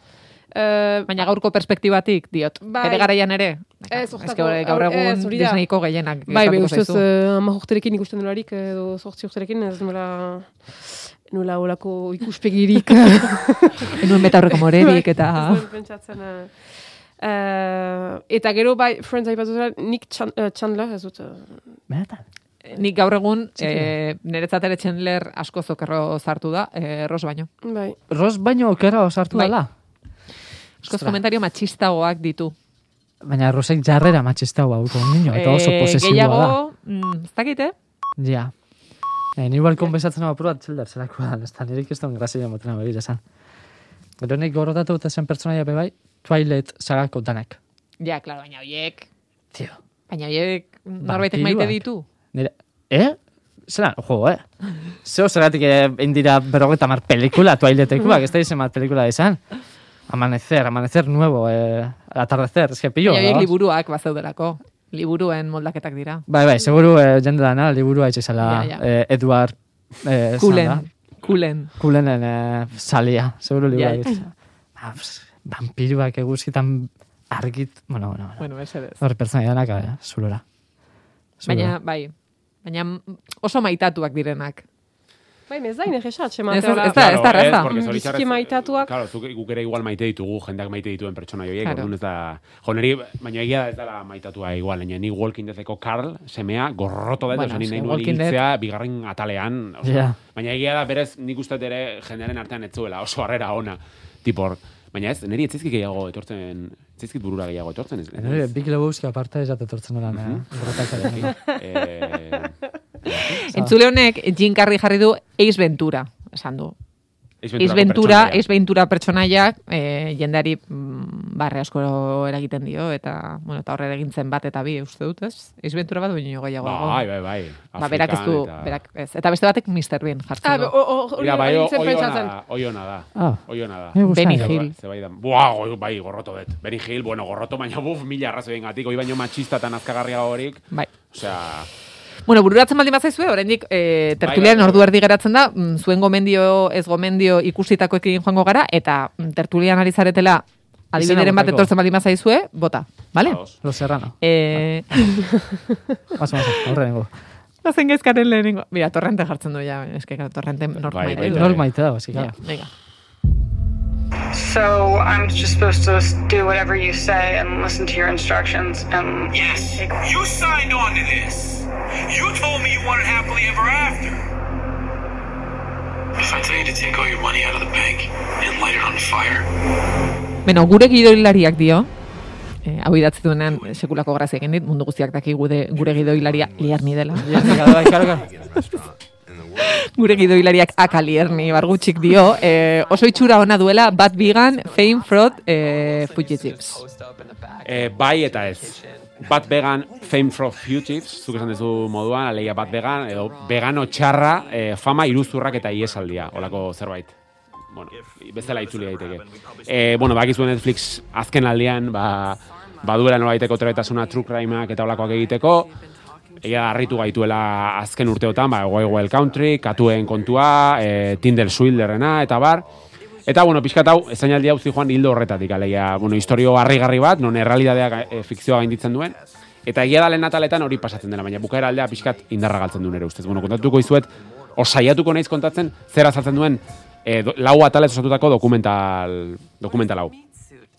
S4: Eh,
S1: Baina gaurko perspektibatik, diot.
S4: Bai.
S1: Bere garaian ere.
S4: Ez,
S1: Ez
S4: hortako-
S1: gaur egun. Disneyko gehienak.
S4: Bai, bai,
S1: gertatuko
S4: ustez, uh, ama urterekin ikusten delarik, edo sortzi urterekin, ez nola, nola olako ikuspegirik. (laughs)
S1: Enuen betaurreko morerik eta...
S4: Ez dut pentsatzen, eh, eh, eta gero, bai, Friends aipatu zera, Nick Chan- eh, Chandler, ez dut, eh,
S3: Benetan?
S1: Nik gaur egun, e, niretzat ere Chandler asko zokerro zartu da, e, Ros baino.
S4: bai.
S3: Ros baino okera osartu
S1: Bai.
S3: dela.
S1: Askoz komentario matxistagoak ditu.
S3: Baina Rosek jarrera matxista hau niño, eta oso
S1: Eh,
S3: posesiboa
S1: gehiago,
S3: da.
S1: mm, ez dakit, eh?
S3: Ja. Eh, ni igual konpensatzen hau apurat txeldar zerako da, ez da, nirik ez da grazia motena begira esan. Gero nik gorotatu eta zen pertsonaia be bai, Twilight sagako danak.
S1: Ja, klaro, baina hoiek,
S3: Tio.
S1: baina hoiek norbaitek maite ditu.
S3: Nire, eh? Zeran, jo, eh? Zeo zeratik eh, indira berrogeta mar pelikula, Twilightekua, ez da izen mar pelikula izan. Amanecer, amanecer nuevo, eh, atardecer, que pillo. Vamos.
S1: liburuak bazeudelako. Liburuen moldaketak dira.
S3: Bai, bai, seguru eh, jende dana, liburua itxezala
S1: Ja, ja.
S3: eh, Edward eh, da.
S1: Kulen.
S3: Kulenen eh, salia, seguro libra
S1: Ja.
S3: yeah. ah, pss, Vampiruak eguzkitan argit, bueno, bueno, bueno.
S1: Ese ez.
S3: Hor pertsona danak, eh, zulora.
S1: Baina, bai, baina oso maitatuak direnak.
S4: Bai, ez da inerresa,
S1: Ez,
S4: atxematea.
S1: ez da, ez da
S4: Mm,
S2: zoritxarrez,
S4: biziki maitatuak.
S2: Claro, zuk, guk ere igual maite ditugu, jendak maite dituen pertsona joiek,
S1: Claro.
S2: ez da... Jo, niri, baina egia da ez dela maitatua igual, baina ni Walking Deadeko Carl, semea, gorroto da,
S1: Bueno,
S2: nahi nuen hiltzea, bigarren atalean, osea,
S3: Ja.
S2: baina egia da berez nik uste dut ere jendearen artean ez zuela, oso harrera ona, tipor, baina ez, niri ez zaizkit gehiago etortzen, ez zaizkit burura gehiago etortzen, ez,
S3: Nire, Big Lebowski aparte ez jatetortzen eran, eh? Borrotakaren. (laughs)
S2: eh,
S1: Entzule honek, Jim Carrey jarri du Ace Ventura, esan du.
S2: Ace
S1: Ventura. Ace Ventura pertsonaiak eh, jendeari mm, barre asko eragiten dio, eta, bueno, eta horre egintzen bat eta bi, uste dut, ez? Ace Ventura bat baino gehiago.
S2: Bai, bai, bai.
S1: Ba, berak ez du,
S2: Afrikan eta-
S1: berak ez. Eta beste batek Mr. Bean jartzen
S4: Ah,
S1: du.
S2: Mira, bai, oi ona da, oi ona da.
S3: Ah.
S2: Oi ona da.
S1: Benny. Hill.
S2: Ze bai da. Buah, goi- bai, gorroto dut. Benny Hill, bueno, gorroto, baina buf, mila arrazoien gatik, hoi baino machista eta nazkagarria horik.
S1: Bai.
S2: Osea,
S1: Bueno, bururatzen baldin bazaizue, oraindik e, tertulian
S2: Bai, bai,
S1: ordu
S2: bai.
S1: erdi geratzen da, mm, zuen gomendio, ez gomendio ikusitakoekin joango gara, eta mm, tertulian ari zaretela adibideren bat etortzen baldin bazaizue, bota, bale?
S3: Los Serrano.
S1: Eh, (laughs)
S3: Baso, baso, horre nengo.
S1: Ozen gaizkaren lehenengo. Mira, torrente jartzen du ja, eske torrente nork
S2: Bai,
S1: maite
S2: bai,
S1: du.
S2: bai.
S3: Nork maite da, basik.
S1: Ja, venga.
S8: So I'm just supposed to do whatever you say and listen to your instructions and
S6: Yes, you signed on to this. You told me you wanted happily ever after. If I tell you to take all your money out of the bank and light it on fire,
S1: Beno, gure gidoilariak dio, eh, hau idatzi duenean eh, sekulako grazia egin dit, mundu guztiak daki gude, gure gidoilaria lierni dela. (laughs) Gure gidoilariak akalierni bargutxik dio, eh, oso itxura ona duela bat bigan fame fraud eh, fugitives.
S2: Eh, bai eta ez. Bat vegan, fame for fugitives, zuk esan duzu moduan, aleia bat vegan, edo vegano txarra, eh, fama iruzurrak eta iesaldia, olako zerbait. Bueno, bezala itzuli daiteke. Eh, bueno, bakizu Netflix azken aldian, ba, baduela nolaiteko trebetasuna true crimeak eta olakoak egiteko, Egia da, harritu gaituela azken urteotan, ba, Wild Wild Country, katuen kontua, e, Tinder Swilderrena, eta bar. Eta, bueno, pixkat hau, ezainaldi hau joan hildo horretatik, alegia, bueno, historio harrigarri bat, non errealidadeak e, fikzioa gainditzen duen, eta egia da lehen hori pasatzen dela, baina bukaera aldea pixkat indarra galtzen duen ere ustez. Bueno, kontatuko izuet, osaiatuko naiz kontatzen, zer azaltzen duen e, do, lau atalez osatutako dokumental, dokumental hau.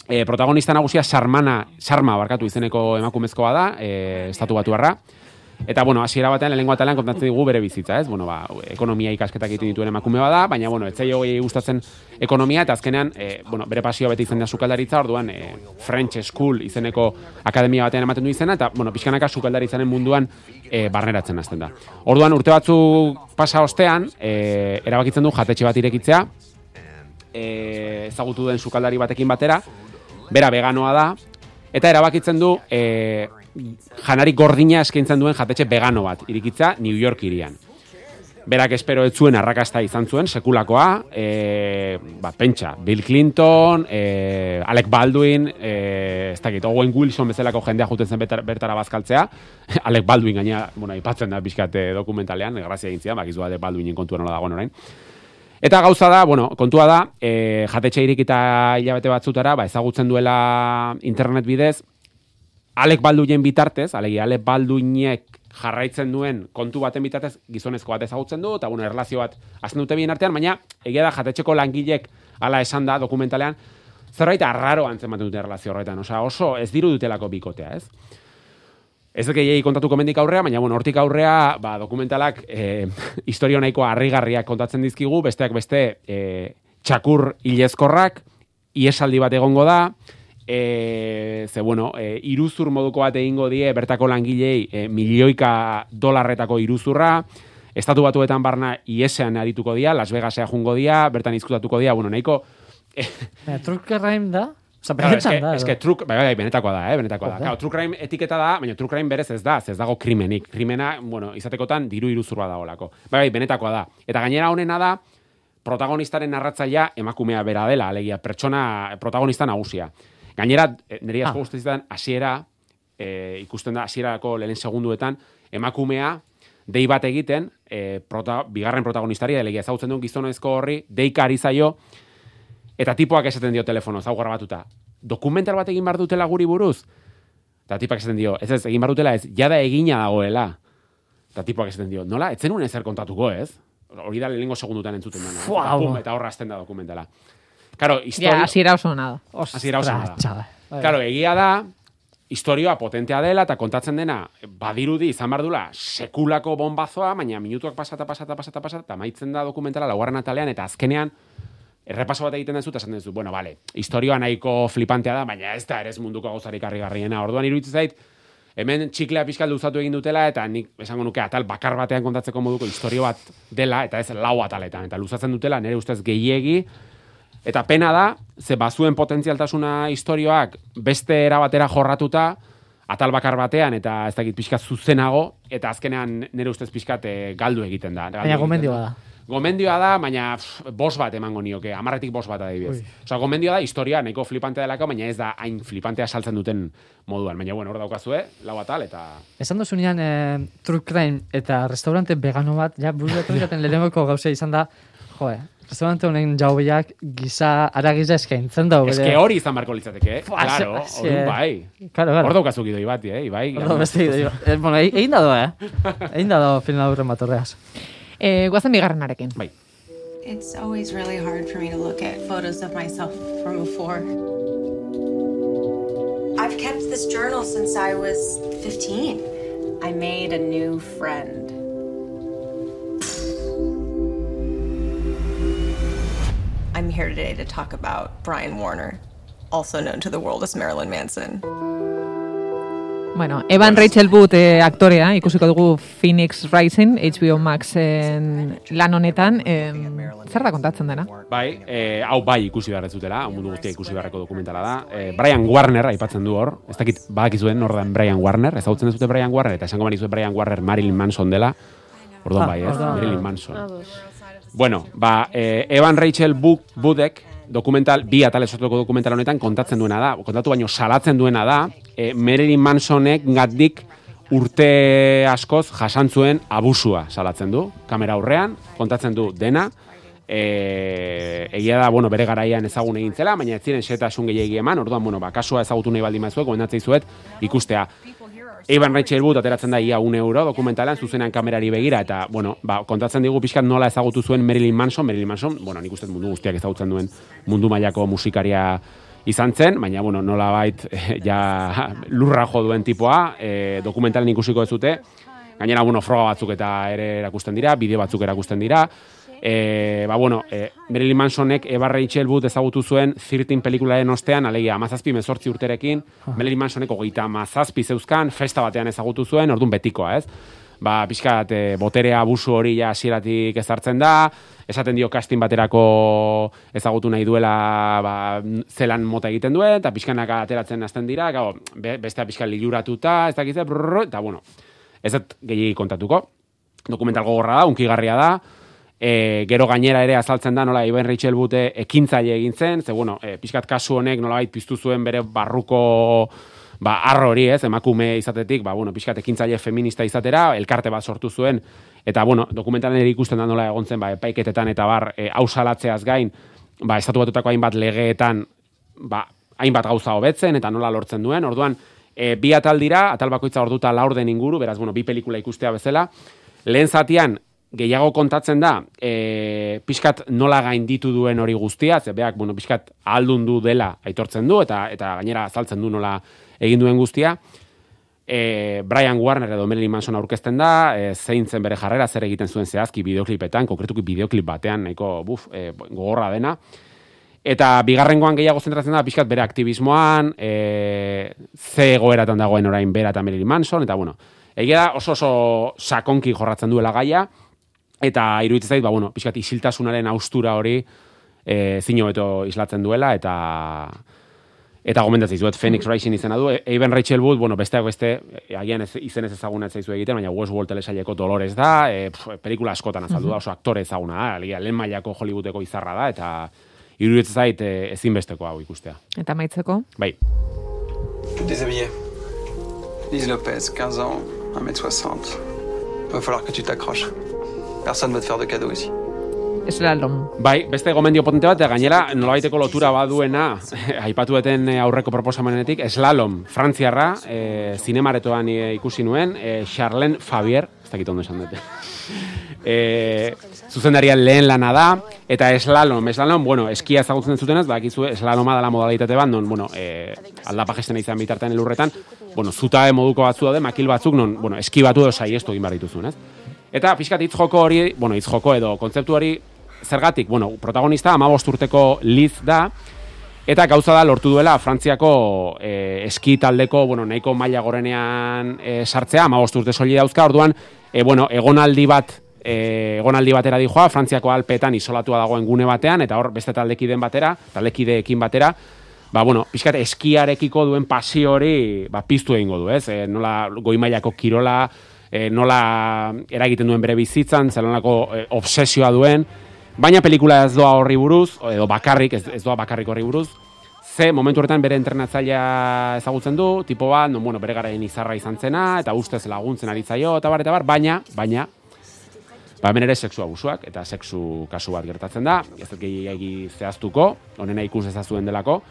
S2: E, protagonista nagusia Sarmana, Sarma barkatu izeneko emakumezkoa da, e, estatu batuarra. Eta, bueno, hasiera batean, lehenengo atalean kontatzen digu bere bizitza, ez? Bueno, ba, ekonomia ikasketak egiten dituen emakume bada, baina, bueno, etzai hogei gustatzen ekonomia, eta azkenean, e, bueno, bere pasioa beti izan da sukaldaritza, orduan, e, French School izeneko akademia batean ematen du izena, eta, bueno, pixkanaka sukaldaritzaren munduan e, barneratzen hasten da. Orduan, urte batzuk pasa ostean, e, erabakitzen du jatetxe bat irekitzea, e, ezagutu den sukaldari batekin batera, bera veganoa da, eta erabakitzen du e, janari gordina eskaintzen duen jatetxe vegano bat, irikitza New York irian. Berak espero ez zuen arrakasta izan zuen, sekulakoa, e, ba, pentsa, Bill Clinton, e, Alec Baldwin, e, ez dakit, Owen Wilson bezalako jendea juten zen bertara, bazkaltzea, (laughs) Alec Baldwin gaina, bueno, ipatzen da bizkate dokumentalean, grazia egin zidan, bakizu Alec Baldwinen kontua nola dagoen orain. Eta gauza da, bueno, kontua da, e, jatetxe irikita hilabete batzutara, ba, ezagutzen duela internet bidez, Alek Balduinen bitartez, alegia Alek Balduinek jarraitzen duen kontu baten bitartez gizonezko bat ezagutzen du, eta bueno, erlazio bat azten dute bien artean, baina egia da jatetxeko langilek hala esan da dokumentalean, zerbait arraro antzematen dute erlazio horretan, osea oso ez diru dutelako bikotea, ez? Ez dut gehiagi kontatuko mendik aurrea, baina bueno, hortik aurrea, ba, dokumentalak (laughs) e, historio nahiko harrigarriak kontatzen dizkigu, besteak beste e, txakur hilezkorrak, iesaldi bat egongo da, e, ze bueno, e, iruzur moduko bat egingo die bertako langilei e, milioika dolarretako iruzurra, estatu batuetan barna iesean arituko dia, Las Vegasea jungo dia, bertan izkutatuko dia, bueno, nahiko...
S3: True crime da? Osa,
S2: Claro, eske,
S3: benetan da.
S2: eske
S3: edo?
S2: true, bai, bai, benetakoa da, eh, benetakoa da. Claro, true crime etiketa da, baina true crime berez ez da, ez dago krimenik. Krimena, bueno, izatekotan diru iruzurra da olako. Bai, bai, benetakoa da. Eta gainera honena da, protagonistaren narratzailea emakumea bera dela, alegia, pertsona, protagonista nagusia. Gainera, eh, niri asko
S3: Ah.
S2: gustatzen zidan, hasiera, eh, ikusten da, hasierako lehen segunduetan, emakumea, dei bat egiten, e, prota, bigarren protagonistari, elegia ezautzen duen gizonezko horri, deika ari zaio, eta tipoak esaten dio telefono, zau batuta. Dokumental bat egin behar dutela guri buruz? Eta tipak esaten dio, ez ez, egin behar dutela ez, jada egina dagoela. Eta tipoak esaten dio, nola, ez zenuen ezer kontatuko ez? Hori da lehenengo segundutan entzuten dena. Eta, pum, eta horra azten da dokumentala.
S1: Ja,
S2: historia...
S1: hasiera oso ona da.
S2: Hasiera oso ona da.
S3: Txada.
S2: Claro, egia da, historioa potentea dela eta kontatzen dena, badirudi izan behar dula, sekulako bombazoa, baina minutuak pasata, pasata, pasata, pasata, eta maitzen da dokumentala laugarren atalean, eta azkenean, errepaso bat egiten duzu, eta esan duzu, bueno, vale, historioa nahiko flipantea da, baina ez da ere ez munduko gauzarik harrigarriena. Orduan iruditzen zait, hemen txiklea pixkat luzatu egin dutela, eta nik esango nuke atal bakar batean kontatzeko moduko historio bat dela, eta ez lau ataletan, eta luzatzen dutela, nire ustez gehiegi, Eta pena da, ze bazuen potentzialtasuna historioak beste era batera jorratuta, atal bakar batean, eta ez dakit pixkat zuzenago, eta azkenean nire ustez pixkat eh, galdu egiten da.
S3: Baina gomendioa da.
S2: Gomendioa da, baina pff, bos bat emango nioke, amarretik bos bat adibidez. Osea, gomendioa da, historia nahiko flipantea delako, baina ez da hain flipantea saltzen duten moduan. Baina, bueno, hor daukazue, lau atal, eta...
S3: Esan duzunean, eh, true crime eta restaurante vegano bat, ja, buru (laughs) etorrikaten lehenengoko gauza izan da, joe, restaurante honen jaubeak giza, ara giza eskaintzen da.
S2: Ez que hori izan barko litzateke, eh?
S3: Fua,
S2: Claro, hori bai.
S3: Claro, claro.
S2: Hor daukazu gidoi bat, eh? Ibai,
S3: Ordo, beste idea. Eh, bueno, e- egin da doa, eh? (laughs) Egin da doa film aurren bat horreaz.
S1: Eh, guazen bigarrenarekin.
S2: Bai.
S9: It's always really hard for me to look at photos of myself from before.
S10: I've kept this journal since I was 15.
S9: I made a new friend.
S10: I'm here today to talk about Brian Warner, also known to the world as Marilyn Manson.
S1: Bueno, Evan Rachel Wood eh, aktorea, ikusiko dugu Phoenix Rising, HBO Maxen lan honetan, eh, zer da kontatzen dena?
S2: Bai, eh, hau bai ikusi behar ez dutela, hau mundu guztia ikusi beharreko dokumentala da. Eh, Brian Warner aipatzen du hor, ez dakit badakizuen hor den Brian Warner, ez dute Brian Warner, eta esango banizue Brian Warner Marilyn Manson dela, orduan
S3: Ah,
S2: bai, ez. Marilyn Manson. Bueno, ba, eh, Evan Rachel Wood, Woodek, dokumental, bi atale sortuko dokumental honetan kontatzen duena da, kontatu baino salatzen duena da, eh, Marilyn Mansonek gatdik urte askoz jasantzuen abusua salatzen du, kamera aurrean, kontatzen du dena, e, egia da, bueno, bere garaian ezagun egin zela, baina ez ziren xetasun gehiagi eman, orduan, bueno, ba, kasua ezagutu nahi baldin mazuek, gomendatzei zuet, ikustea. Evan Rachel Wood ateratzen da ia un euro dokumentalan, zuzenean kamerari begira, eta, bueno, ba, kontatzen digu pixkat nola ezagutu zuen Marilyn Manson, Marilyn Manson, bueno, nik uste mundu guztiak ezagutzen duen mundu mailako musikaria izan zen, baina, bueno, nola bait, ja, lurra jo duen tipoa, e, dokumentalen ikusiko ez dute, gainera, bueno, froga batzuk eta ere erakusten dira, bideo batzuk erakusten dira, E, ba, bueno, e, Marilyn Mansonek Eva Rachel Wood ezagutu zuen 13 pelikularen ostean, alegia, amazazpi mezortzi urterekin, Marilyn Mansonek hogeita amazazpi zeuzkan, festa batean ezagutu zuen, orduan betikoa, ez? Ba, pixkat, e, boterea abusu hori ja hasieratik ezartzen da, esaten dio casting baterako ezagutu nahi duela ba, zelan mota egiten duen, eta pixkanak ateratzen hasten dira, gau, be, bestea pixkat liluratuta, ez dakitze, brrr, eta bueno, ez dut gehiagi kontatuko. Dokumental gogorra da, unkigarria da, e, gero gainera ere azaltzen da nola Iben Rachel Bute ekintzaile egin zen, ze bueno, e, pixkat kasu honek nolabait piztu zuen bere barruko ba, arro hori, ez, emakume izatetik, ba, bueno, pixkat ekintzaile feminista izatera, elkarte bat sortu zuen, eta, bueno, dokumentalen ere ikusten da nola egon zen, ba, epaiketetan eta bar, e, hau salatzeaz gain, ba, estatu batutako hainbat legeetan, ba, hainbat gauza hobetzen, eta nola lortzen duen, orduan, e, bi atal dira, atal bakoitza orduta laurden inguru, beraz, bueno, bi pelikula ikustea bezala, lehen zatian, gehiago kontatzen da, e, pixkat nola gainditu duen hori guztia, ze beak, bueno, pixkat aldun du dela aitortzen du, eta eta gainera azaltzen du nola egin duen guztia. E, Brian Warner edo Marilyn Manson aurkezten da, e, zein zen bere jarrera, zer egiten zuen zehazki bideoklipetan, konkretuki bideoklip batean, nahiko buf, e, gogorra dena. Eta bigarrengoan gehiago zentratzen da, pixkat bere aktivismoan, e, ze egoeratan dagoen orain bera eta Marilyn Manson, eta bueno, egia da oso oso sakonki jorratzen duela gaia, eta iruditzen zait, ba, bueno, pixkat isiltasunaren austura hori e, zino beto islatzen duela, eta eta gomendatzen dizuet Phoenix Rising izena du, Eben Rachel Wood, bueno, besteak beste, agian ez, izen ez ezaguna ez zaizu egiten, baina Westworld telesaileko Dolores da, e, pf, pelikula askotan azaldu da, oso aktore ezaguna da, alegia, lehen mailako Hollywoodeko izarra da, eta iruditzen zait e, ezinbesteko hau ikustea.
S1: Eta maitzeko?
S2: Bai.
S11: Déshabillé. Lise Lopez, 15 ans, 1m60. Va falloir que tu t'accroches. Personne va te faire de cadeau ici.
S1: Slalom.
S2: Bai, beste gomendio potente bat, eta gainera nolabaiteko lotura baduena, (laughs) aipatueten eh, aurreko proposamenetik, Slalom, frantziarra, e, zinemaretoan eh, ikusi nuen, e, Charlene Fabier, ez dakit ondo esan dute. (laughs) e, zuzendarian lehen lana da, eta slalom, slalom, bueno, eskia ezagutzen zutenez, bakizu slaloma dela modalitate bat, non, bueno, e, aldapa gesten izan bitartean elurretan, bueno, zutabe moduko batzu daude, makil batzuk, non, bueno, eski batu edo saiestu egin behar dituzun, ez? Eta pixkat hitz joko hori, bueno, hitz joko edo kontzeptu hori, zergatik, bueno, protagonista amabost urteko Liz da, eta gauza da lortu duela Frantziako e, eski taldeko, bueno, nahiko maila gorenean e, sartzea, amabost urte soli dauzka, orduan, e, bueno, egonaldi bat, e, egonaldi batera dijoa, Frantziako alpeetan isolatua dagoen gune batean, eta hor beste taldekideen batera, taldekideekin batera, ba, bueno, pixkat eskiarekiko duen pasio hori, ba, piztu egingo du, ez? E, nola goi mailako kirola, e, nola eragiten duen bere bizitzan, zelanako e, obsesioa duen, Baina pelikula ez doa horri buruz, edo bakarrik, ez, ez doa bakarrik horri buruz, ze momentu horretan bere entrenatzailea ezagutzen du, tipo bat, non, bueno, bere garaien izarra izan zena, eta ustez laguntzen ari zaio, eta bar, eta bar, baina, baina, ba, hemen ere sexu abusuak, eta sexu kasu bat gertatzen da, ez dut gehi zehaztuko, honena ikus ezazuen delako,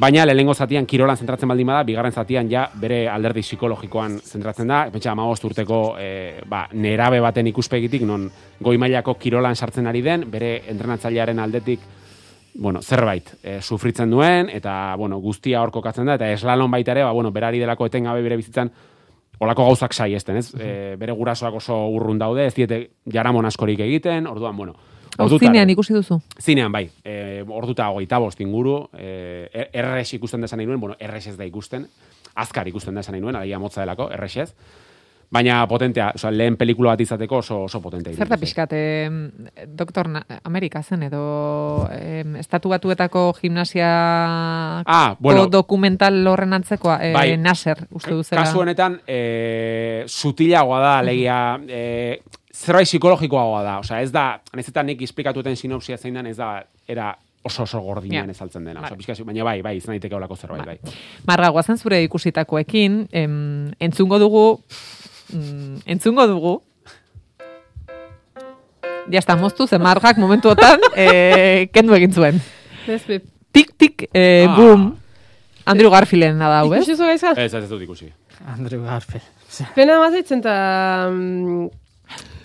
S2: Baina lehenengo zatian kirolan zentratzen baldin bada, bigarren zatian ja bere alderdi psikologikoan zentratzen da. Pentsa amagost urteko e, ba, nerabe baten ikuspegitik, non goi mailako kirolan sartzen ari den, bere entrenatzailearen aldetik bueno, zerbait e, sufritzen duen, eta bueno, guztia hor kokatzen da, eta eslalon baita ere, ba, bueno, berari delako etengabe bere bizitzan, olako gauzak saiesten, ez? E, bere gurasoak oso urrun daude, ez diete jaramon askorik egiten, orduan, bueno,
S1: Hau zinean ikusi duzu?
S2: Zinean, bai. E, orduta hogeita bost inguru. E, erres ikusten desan nahi nuen, bueno, erres ez da ikusten. Azkar ikusten desan nahi nuen, alegia motza delako, erres ez. Baina potentea, oza, lehen pelikula bat izateko oso, oso potentea.
S1: Zer da pixkat, eh, doktor Amerika zen edo eh, estatu batuetako gimnasia
S2: ah, bueno,
S1: dokumental horren antzekoa, eh,
S2: bai,
S1: Nasser, uste duzela.
S2: Kasu honetan, eh, sutilagoa da, alegia, eh, zerbait psikologikoagoa da. Osea, ez da, nahizetan nik esplikatuten sinopsia zein dan, ez da, era oso oso gordinean yeah. ezaltzen dena. Vale. Osa, baina bai, bai, izan daiteke olako zerbait, bai.
S1: Marga, guazen zure ikusitakoekin, em, entzungo dugu, mm, entzungo dugu, Ya está, moztu, ze margak momentuotan, (laughs) eh, kendu egin zuen. Tik, tik, eh, ah. boom. Andrew Garfielden nada, hau,
S4: ez? Ikusi zu
S2: Ez, ez dut ikusi.
S3: Andrew Garfield.
S4: Pena bat eta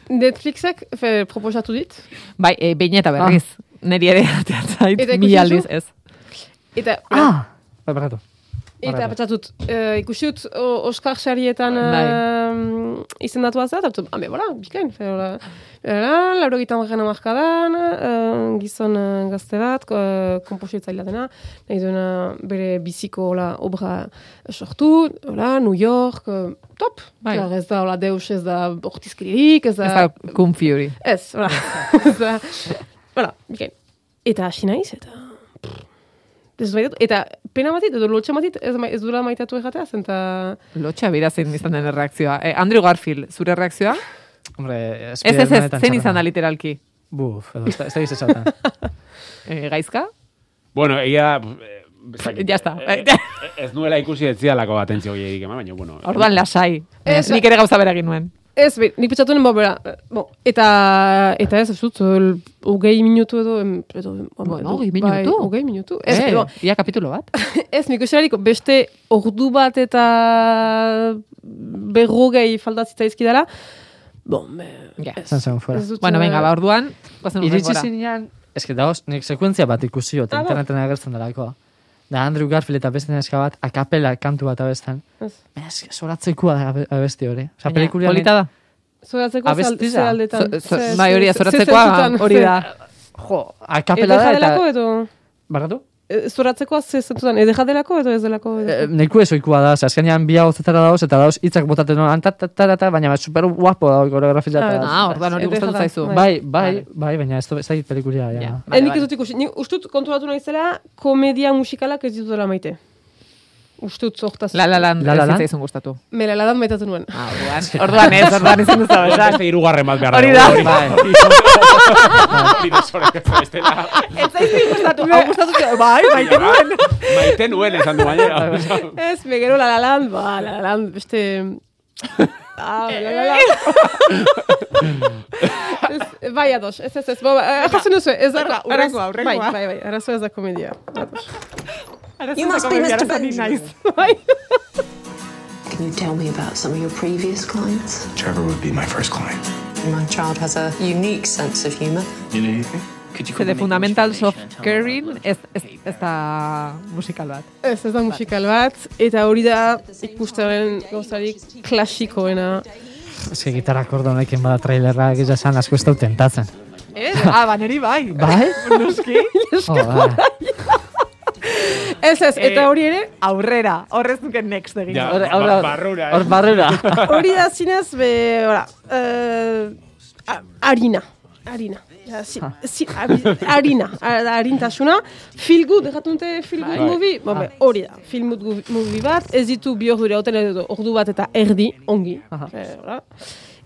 S4: Netflixek fe, proposatu dit?
S1: Bai, e, behin eta berriz. Ah. Neri ere ateatzait, mi aldiz ez.
S4: Eta,
S3: ah, bai, barratu.
S4: Eta patxatut, uh, ikusi dut Oskar Xarietan uh, izendatu azat, eta hambe, bola, bikain. Lauro gitan gana markadan, uh, gizon uh, gazte bat, uh, kompositzaila dena, nahi duena bere biziko ola, obra sortu, ola, New York, uh, top. Bai. ez da, ola, deus ez da ortizkiririk, ez da...
S1: Ez da, cum fury.
S4: Ez, ola. (laughs) ez da, ola, bikain. Eta hasi naiz, eta... Ez eta pena batit, edo lotxa batit, ez, ez dura maitatu egatea, zenta...
S1: Lotxa bera zein izan den reakzioa. Eh, Andrew Garfield, zure reakzioa?
S3: Hombre,
S1: ez ez, ez, zen izan da literalki.
S3: Buf, edo, ez da gizetan. (laughs)
S1: eh, gaizka?
S2: Bueno, ella...
S1: Ya está.
S2: Eh, ez nuela ikusi ez zialako atentzio hori baina, bueno.
S1: Orduan lasai. Nik ere gauza beragin nuen.
S4: Ez, be, nik pentsatu nien, bera, bo, eta, eta ez, dut, ugei minutu edo, edo
S1: bueno, ugei minutu? Bai,
S4: ugei minutu.
S1: Ez, eh, bo, ia kapitulo bat? (laughs)
S4: ez, nik userarik, beste ordu bat eta berrogei faltatzita izkidala, bon, me,
S1: ja. ez, ez, dut, bueno, venga, ba, orduan,
S3: Iritsi zinean, ez que dauz, nik sekuentzia bat ikusi, eta ah, interneten agertzen dara, Da Andrew Garfield eta beste neska bat, akapela kantu bat abestan. Ez. Ez, zoratzekoa da abesti hori. Osa, pelikulia...
S1: Polita da?
S4: Zoratzekoa ze aldetan.
S1: Bai, hori zoratzekoa hori da.
S3: Jo, akapela da eta...
S4: Edo
S3: Barratu?
S4: Zoratzekoa ze zentutan, edeja delako edo ez delako?
S3: E, Neku ez oikua da, azkenean bi hau zetara dauz, eta dauz hitzak botaten hori, antatatata, baina super guapo da koreografia.
S1: Ah, ordan hori gustatu zaizu.
S3: Bai, bai, bai, baina ez da pelikulia. Ja.
S4: Enik ez dut ikusi, ustut konturatu nahi zela, komedia musikalak ez ditutela maite. Ustut zohtaz.
S1: La la land, la la land. izan gustatu.
S4: Me la la land maitatu nuen.
S1: Ah, orduan. (laughs) Orduan ez, orduan izan dut zaba.
S2: Beste irugarren bat behar.
S1: Hori da.
S2: Bai. (laughs)
S4: Ez zaizu gustatu. Hau gustatu. Bai, maite nuen.
S2: Maite nuen, esan du baina.
S4: Ez, me gero la la land, ba, la la land, beste... Ah, la, la, la. ez, bai, ados, ez, ez, ez, eh, jasen duzu, ez da, araz-
S1: hurrengoa.
S4: Bai, bai, bai, arazo ez da komedia. Ados.
S7: You must be Mr. Benjamin.
S4: Bai. (laughs)
S12: Can you tell me about some of your previous clients?
S11: Trevor would be my first client.
S12: My child has a unique sense of humor.
S11: You know anything? Could you
S1: Ze de Fundamentals of Caring ez, ez, ez da musikal bat.
S4: Ez, ez da musikal bat, eta hori da ikustaren gauzarik klasikoena.
S3: Ez que gitarra kordo honekin bada trailerra egiz esan asko ez dut tentatzen.
S1: Ez? Ah, ba, neri bai.
S3: Bai? (laughs)
S1: Noski.
S3: Oh, bai. (laughs)
S4: Ez, ez, eta hori ere,
S1: Aurrera, horrez nuke next egin.
S2: Ja,
S3: Hor-
S2: ba-
S3: hor-
S2: barrura, eh?
S3: Hor barrura. (laughs)
S4: hori da zinez, be, ora, uh, harina, harina. Ja, si, si, harina, harintasuna, feel good, dute feel good
S2: Bai.
S4: movie, be, hori da, feel good movie bat, ez ditu bi edo ordu bat eta erdi, ongi. Eh, ora.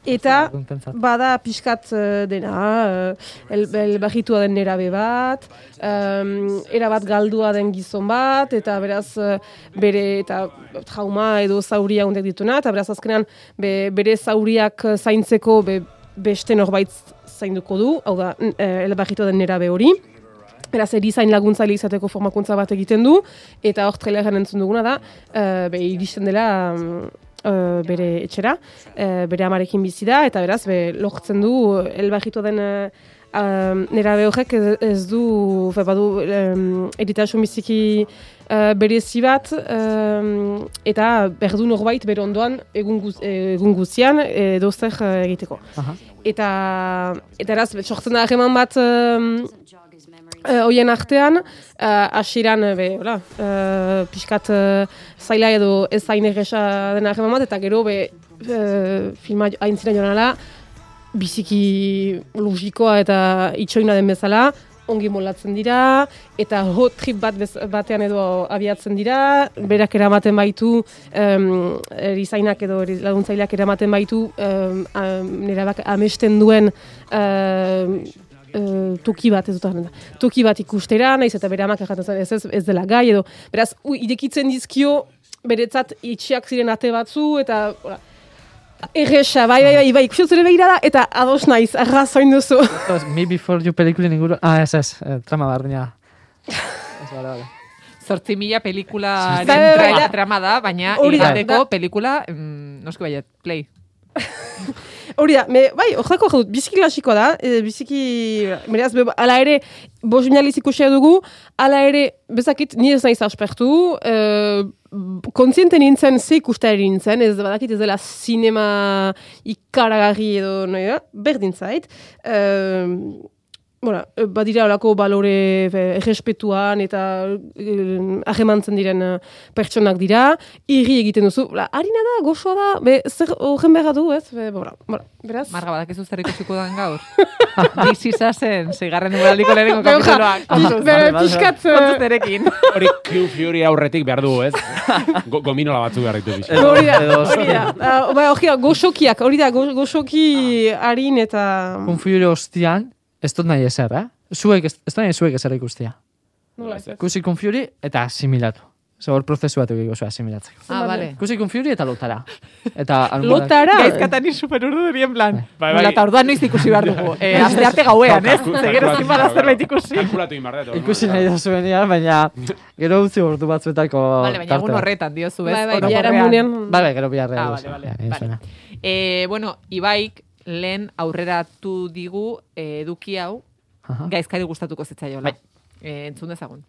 S4: Eta bada pixkat eh, dena, uh, el, el bajitua den nerabe bat, um, erabat galdua den gizon bat, eta beraz eh, bere eta trauma edo zauria hundek dituna, eta beraz azkenean be, bere zauriak zaintzeko be, beste norbait zainduko du, hau da, el bajitua den nerabe hori. Beraz, erizain laguntzaile izateko formakuntza bat egiten du, eta hor traileran entzun duguna da, uh, be, iristen dela mm, eh, bere etxera, eh, bere amarekin bizi da, eta beraz, be, lortzen du, elbajitu den uh, um, nerabe horrek ez, ez du, fe, badu, um, eritasun biziki uh, berezi bat, um, eta berdu norbait bere ondoan egun, guz, egun guzian edo zer eh, egiteko.
S3: Aha.
S4: Eta, eta eraz, sortzen da harreman bat um, uh, hoien artean, uh, hasieran uh, be, hola, uh, pixkat uh, zaila edo ez zain egesa den harreman bat, eta gero be, uh, filma aintzina joan biziki logikoa eta itxoina den bezala, ongi molatzen dira, eta hot trip bat bez, batean edo abiatzen dira, berak eramaten baitu, um, erizainak edo laguntzaileak eramaten baitu, um, um, nera bak amesten duen um, eh, toki bat ez dut. Toki bat ikustera, naiz eta bere amak zen ez, ez, ez dela gai edo. Beraz, u, idekitzen dizkio, beretzat itxiak ziren ate batzu, eta... Hola, Erresa, bai, bai, bai, bai, ikusten zure begirada, eta ados naiz, arrazoin duzu.
S3: Me Before You pelikulin inguru... Ah, ez, ez, eh, trama bardina. (laughs) Ez, bale, bale.
S1: Zortzi mila pelikularen
S4: Bai, bai, bai,
S1: trama da, baina
S4: da.
S1: pelikula, mm, noski baiet, play. (laughs)
S4: Hori da, me, bai, horretako jodut, biziki klasikoa da, e, biziki, beraz, be, ala ere, bos binaliz ikusia dugu, ala ere, bezakit, ni ez naiz aspertu, e, kontziente nintzen, ze ikustari nintzen, ez badakit ez dela sinema ikaragarri edo, nahi da, berdin zait. E, Bona, eh, badira olako balore eh, errespetuan eta eh, ahemantzen diren pertsonak dira, irri egiten duzu, la, harina da, gozoa da, be, zer horren behar du, ez? Be, bora, bora, beraz?
S1: Marga, badakizu zer ikusiko dan gaur. (laughs) Dizisa zen, zeigarren duraliko lehenengo
S4: Be, oja,
S1: kapituloak.
S4: pi- bere pixkat, eh,
S1: Kontuz erekin.
S2: Hori Q Fury aurretik behar du, ez? Go, gominola batzu behar ditu bizi.
S4: Hori da, hori da. Ah, Bai, hori da, goxokiak, hori da, go- goxoki harin eta...
S3: Konfuire ostian, ez dut nahi ezer, eh? Zuek, ez, ez dut nahi zuek ezer ikustia.
S4: Nola ez?
S3: Kusi Confury eta asimilatu. Zer hor prozesu bat egiko zua asimilatzeko.
S1: Ah, vale.
S3: Kusi Confury eta lotara. Eta (laughs)
S4: Lotara?
S1: Gaizkatan ni super urdu plan.
S2: Bai, bai.
S1: Nola, eta orduan noiz ikusi behar dugu. (laughs) Eh, aste arte gauean, ez? Zegero ezin bada zerbait ikusi.
S2: Kalkulatu eta
S3: Ikusi nahi da zuenean, baina gero utzi ordu batzuetako
S1: Vale, baina egun horretan diozu, ez?
S4: Bai, bai, biharamunean.
S3: Bai, bai, gero biharre.
S1: Ah, vale, vale, vale. Eh, bueno, Ibaik lehen aurreratu digu eh, eduki hau
S3: Aha.
S1: gaizkari gustatuko zitzaiola. Eh, entzun dezagun.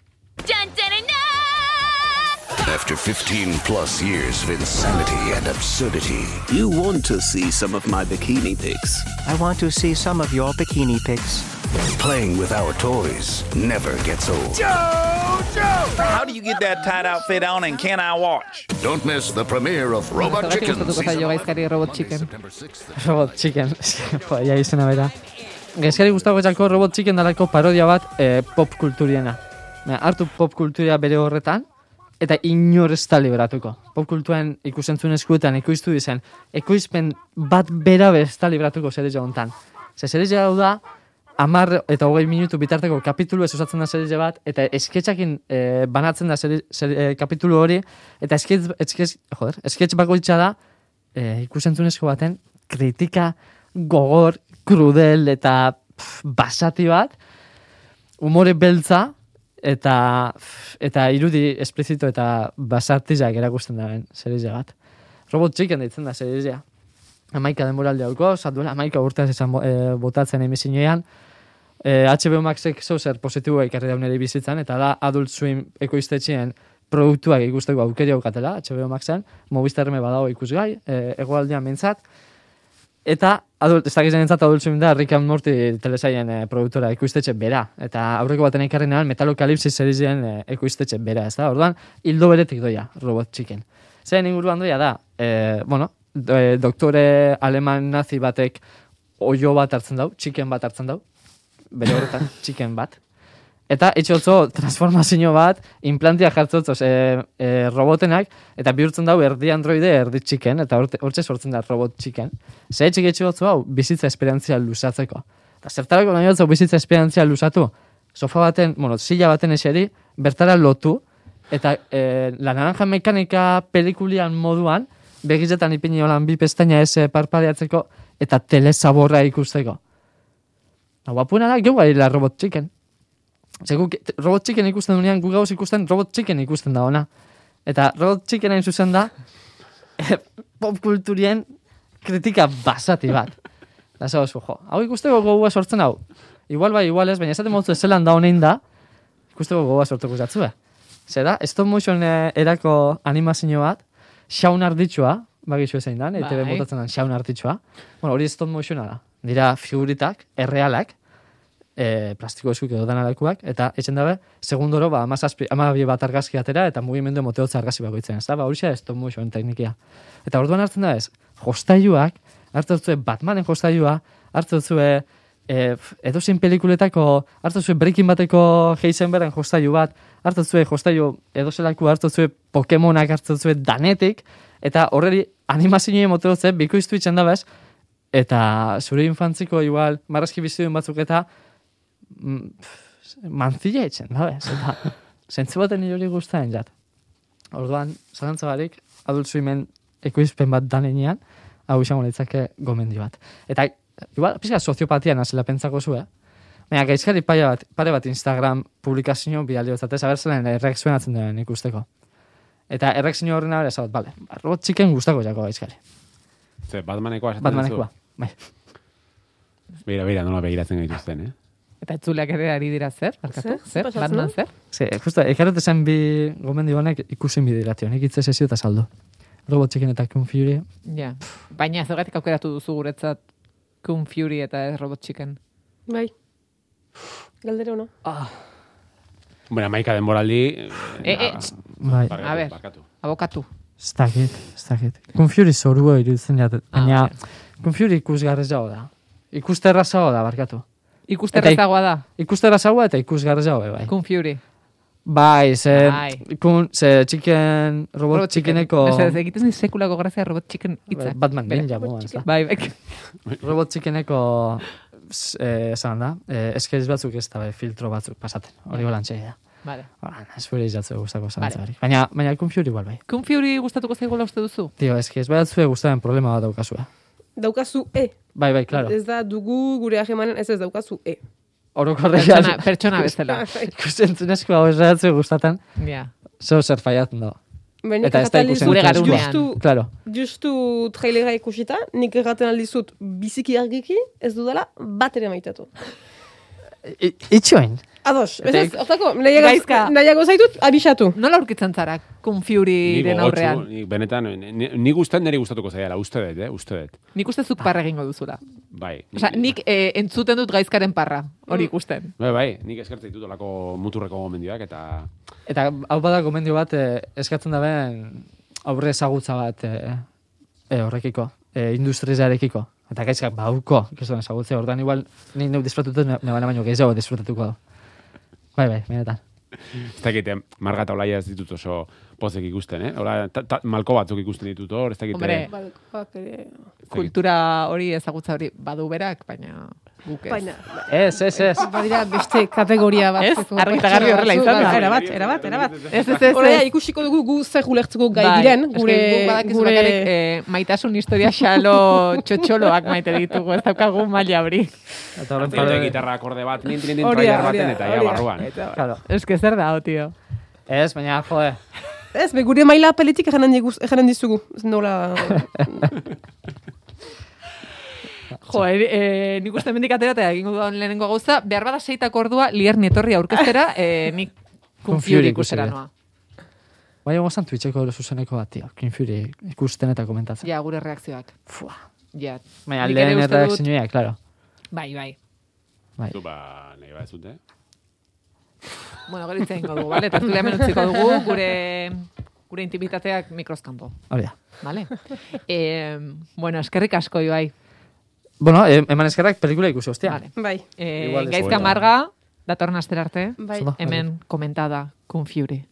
S13: After 15 plus years of insanity and absurdity,
S14: You want to see some of my bikini pics.
S15: I want to see some of your bikini pics.
S13: playing with our toys never gets old.
S16: How do you get that tight outfit on and can I watch?
S13: Don't miss the premiere of Robot
S1: Zergatik
S13: Chicken
S1: gustatuko zaio gaizkari Robot Chicken.
S3: Robot Chicken. jo, ja izena bera. Gaizkari gustago etxako Robot Chicken dalako parodia bat eh, pop kulturiena. Baina, hartu pop kulturia bere horretan, eta inor ez da libratuko. Pop ikusentzun eskuetan ekoiztu dizen, ekoizpen bat bera bez da libratuko serie hontan. Ze da, amar eta hogei minutu bitarteko kapitulu ez osatzen da serie bat, eta esketxakin eh, banatzen da serie, serie, eh, kapitulu hori, eta esketx, esketx, joder, esketx bakoitza da, e, ikusentzunezko baten kritika gogor, krudel eta pff, basati bat, umore beltza, eta eta irudi esplizito eta basartizak erakusten da ben, serizia bat. Robot Chicken deitzen da serizia. Amaika denboraldi hauko, duela amaika urteaz esan eh, botatzen emisiñoean, eh, HBO Maxek zeu zer positiboa ikarri daun ere bizitzan, eta da Adult Swim ekoiztetxeen produktuak ikusteko aukeri aukatela, HBO Maxen, Movistarme badago ikusgai, eh, egoaldean mentzat, Eta, adult, ez dakizen entzat Adult Swim da, Rick and Morty telesaien e, produktora ekoiztetxe bera. Eta aurreko baten ekarri nahan, Metalocalypsis serizien e, ekoiztetxe bera, ez da? Orduan, hildo beretik doia, Robot Chicken. Zer inguruan doia da, e, bueno, do, e, doktore aleman nazi batek oio bat hartzen dau, chicken bat hartzen dau, bere horretan, (laughs) chicken bat. Eta etxotzo transformazio bat, implantia jartzotzo e, e, robotenak, eta bihurtzen dau erdi androide, erdi chicken, eta hortxe sortzen da robot chicken. Zer etxik etxotzo hau, bizitza esperientzia lusatzeko. Eta zertarako nahi batzu bizitza esperientzia lusatu, sofa baten, bueno, silla baten eseri, bertara lotu, eta e, la naranja mekanika pelikulian moduan, begizetan ipini holan bi pestaina ez eh, parpadeatzeko, eta telesaborra ikusteko. Na, guapuna da, geu la robot chicken. Ze guk robot chicken ikusten dunean, gu gauz ikusten robot chicken ikusten da ona. Eta robot chicken hain zuzen da, eh, (laughs) pop kulturien kritika basati bat. Da zau zu, jo, hau ikusteko gogoa sortzen hau. Igual bai, igual ez, baina esaten mozu zelan da honein da, ikusteko gogoa sortuko zatzue. Zer da, stop motion eh, erako animazio bat, xaun arditxua, bagizu ezein dan,
S1: Bai.
S3: ETV botatzen dan xaun arditxua. Bueno, hori stop motiona da. Dira figuritak, errealak, e, plastiko eskuk edo danalakuak, eta etxen dabe, segundoro, ba, amazazpi, amabi bat argazki atera, eta mugimendu moteotza argazki bakoitzen, ez da? Ba, hori xe stop motion teknikia. Eta orduan hartzen da ez, jostailuak, hartzen zuen Batmanen jostailua, hartzen zuen e, edozein pelikuletako, hartzen zuen Breaking bateko Heisenbergen jostailu bat, hartzen zuen jostailu edozelaku hartzen zuen Pokemonak hartzen zuen danetik, eta horreri animazioen moteotze bikoiztu itzen da bez, eta zure infantziko igual marrazki bizidun batzuk eta itzen da bez, eta zentzu baten hori guztain jat. Orduan, zalantza barik, adult swimen ekoizpen bat danenean, hau izango litzake gomendio bat. Eta, igual, pizka soziopatia nazela pentsako zu, eh? Baina, gaizkari paia bat, pare bat Instagram publikazio bidali batzat, ez abertzelen errek zuenatzen duen ikusteko. Eta errek zino horren abera esabat, bale, ba, robot txiken gustako jako gaizkari.
S2: Ze, Batmanekoa esaten
S3: Batmanekoa, bai.
S2: Beira, beira, nola begiratzen gaituzten, eh?
S1: Eta etzuleak ere ari dira zer? Barkatu?
S4: Zer?
S1: Batman zer?
S3: Ze, justa, ekarret esan bi gomendio honek ikusin bidiratio, nik itze sesio eta saldo. Robot txiken eta Kung Fury,
S1: Ja. Baina zergatik aukeratu duzu guretzat Kung Fury eta ez Robot Chicken.
S4: Bai. Galdera ona.
S3: Ah.
S2: Bueno, maika denboraldi...
S1: E, e,
S3: Bai.
S2: barkatu,
S1: a ber, abokatu.
S3: ez dakit, ez dakit. Kung Fury zorua iruditzen jat,
S1: Ah,
S3: baina Kung Fury ikusgarrezago da. Ikusterrazago da, barkatu.
S1: Ikusterrazagoa da.
S3: Ikusterrazagoa eta ikusgarrezago, bai.
S1: Kung Fury.
S3: Bai, ze,
S1: Bai.
S3: kun, ze chicken, robot, chickeneko...
S1: Ez egiten dit sekulako grazia Robot Chicken hitza.
S3: Batman,
S1: Bera.
S3: ninja moa, ez da.
S1: Bai, bai. (laughs)
S3: Robot chickeneko eh, esan da, eh, eskeiz batzuk ez da, bai, filtro batzuk pasaten. Hori bolantxe da.
S1: Vale.
S3: Ez bere izatze gustako
S1: Vale.
S3: zantzarik. Baina, baina Kung Fury igual bai.
S1: Kung Fury gustatuko zaigula uste duzu?
S3: Tio, eski ez batzue gustaren problema bat daukazua.
S4: Daukazu E.
S3: Bai, bai, claro.
S4: Ez da dugu gure ahemanen ez ez daukazu E.
S3: Orokorrean.
S1: Pertsona, pertsona bezala. (laughs)
S3: Ikusten zunezko hau esatzu gustatan.
S1: Ja.
S3: Zo zer faiatzen da.
S4: Baina
S3: Eta ez da ikusten
S1: Gure garunean.
S4: Justu,
S3: Claro.
S4: justu trailera ikusita, nik erraten aldizut biziki argiki, ez dudala bat ere maitatu.
S3: I- Itxoin.
S4: Ados, ez ez, hortako, nahiago,
S1: Gaizka.
S4: nahiago zaitut, abisatu.
S1: Nola aurkitzen zara Furyren
S2: gogotsu,
S1: aurrean?
S2: ni benetan, ni, ni gustan niri gustatuko zaiala, uste dut, eh, uste dut.
S1: Nik uste zuk parra egingo duzula.
S2: Bai.
S1: Osa, nik eh, entzuten dut gaizkaren parra, hori ikusten.
S2: Bai, bai, nik eskertzen ditut olako muturreko gomendioak, eta...
S3: Eta hau bada gomendio bat eh, eskatzen da ben aurre ezagutza bat eh, eh, horrekiko, eh, industrizarekiko. Eta gaizkak bauko, ikizuen ezagutzea, ordan igual ni neu disfrutatu nebana baino gehiago disfrutatuko da. Bai, bai, benetan.
S2: Ez dakit, eh, marga eta olaia ez ditut oso pozek ikusten, eh? Hola, ta, ta, malko batzuk ikusten ditut hor, ez dakit.
S1: Hombre.
S2: eh,
S4: ere...
S1: Kultura hori ezagutza hori badu berak, baina guk ez.
S4: Baina,
S3: Ez, ez, ez.
S4: badira beste kategoria bat.
S1: Ez? Argi eta garbi horrela izan da.
S4: Erabat, erabat, erabat.
S1: Ez, ez, ez,
S4: Horrela, ikusiko dugu gu zer ulertzeko gai
S1: Bai,
S4: diren, gure... gure...
S1: eh, maitasun historia xalo txotxoloak maite ditugu, ez daukagu maila hori.
S3: Eta horren pare...
S2: gitarra akorde bat, nintin nintin trailer baten eta ja barruan.
S3: Claro.
S1: Ez que zer da, tio.
S3: Ez, baina, jode.
S4: Ez, be, gure maila apeletik ejanen dizugu. Nola... (laughs)
S1: Jo, e, e, nik uste mendik atera eta egingo dudan lehenengo gauza, behar bada seitako ordua lier nietorri aurkeztera, e, nik
S3: Fury ikusera.
S1: noa.
S3: Bai, gozan Twitcheko zuzeneko bat, tio. King Fury ikusten eta komentatzen.
S1: Ja, gure reakzioak. Fua. Ja.
S3: Baina lehen
S1: uste dut-
S3: erreakzioa, claro.
S1: Bai, bai.
S3: Bai.
S2: Du, ba, nahi bat zute.
S1: Bueno, gero hitz egingo dugu, bale? Tertulia hemen utziko dugu, gure, gure intimitateak mikroskampo.
S3: Hori da.
S1: Vale? e, bueno, eskerrik asko, Ibai.
S3: Bueno, eh, eman eskerrak pelikula ikusi, ostia.
S1: Vale.
S4: Bai.
S1: E, gaizka marga, datorren aster arte,
S4: Bai.
S1: Hemen komentada Kung Fury.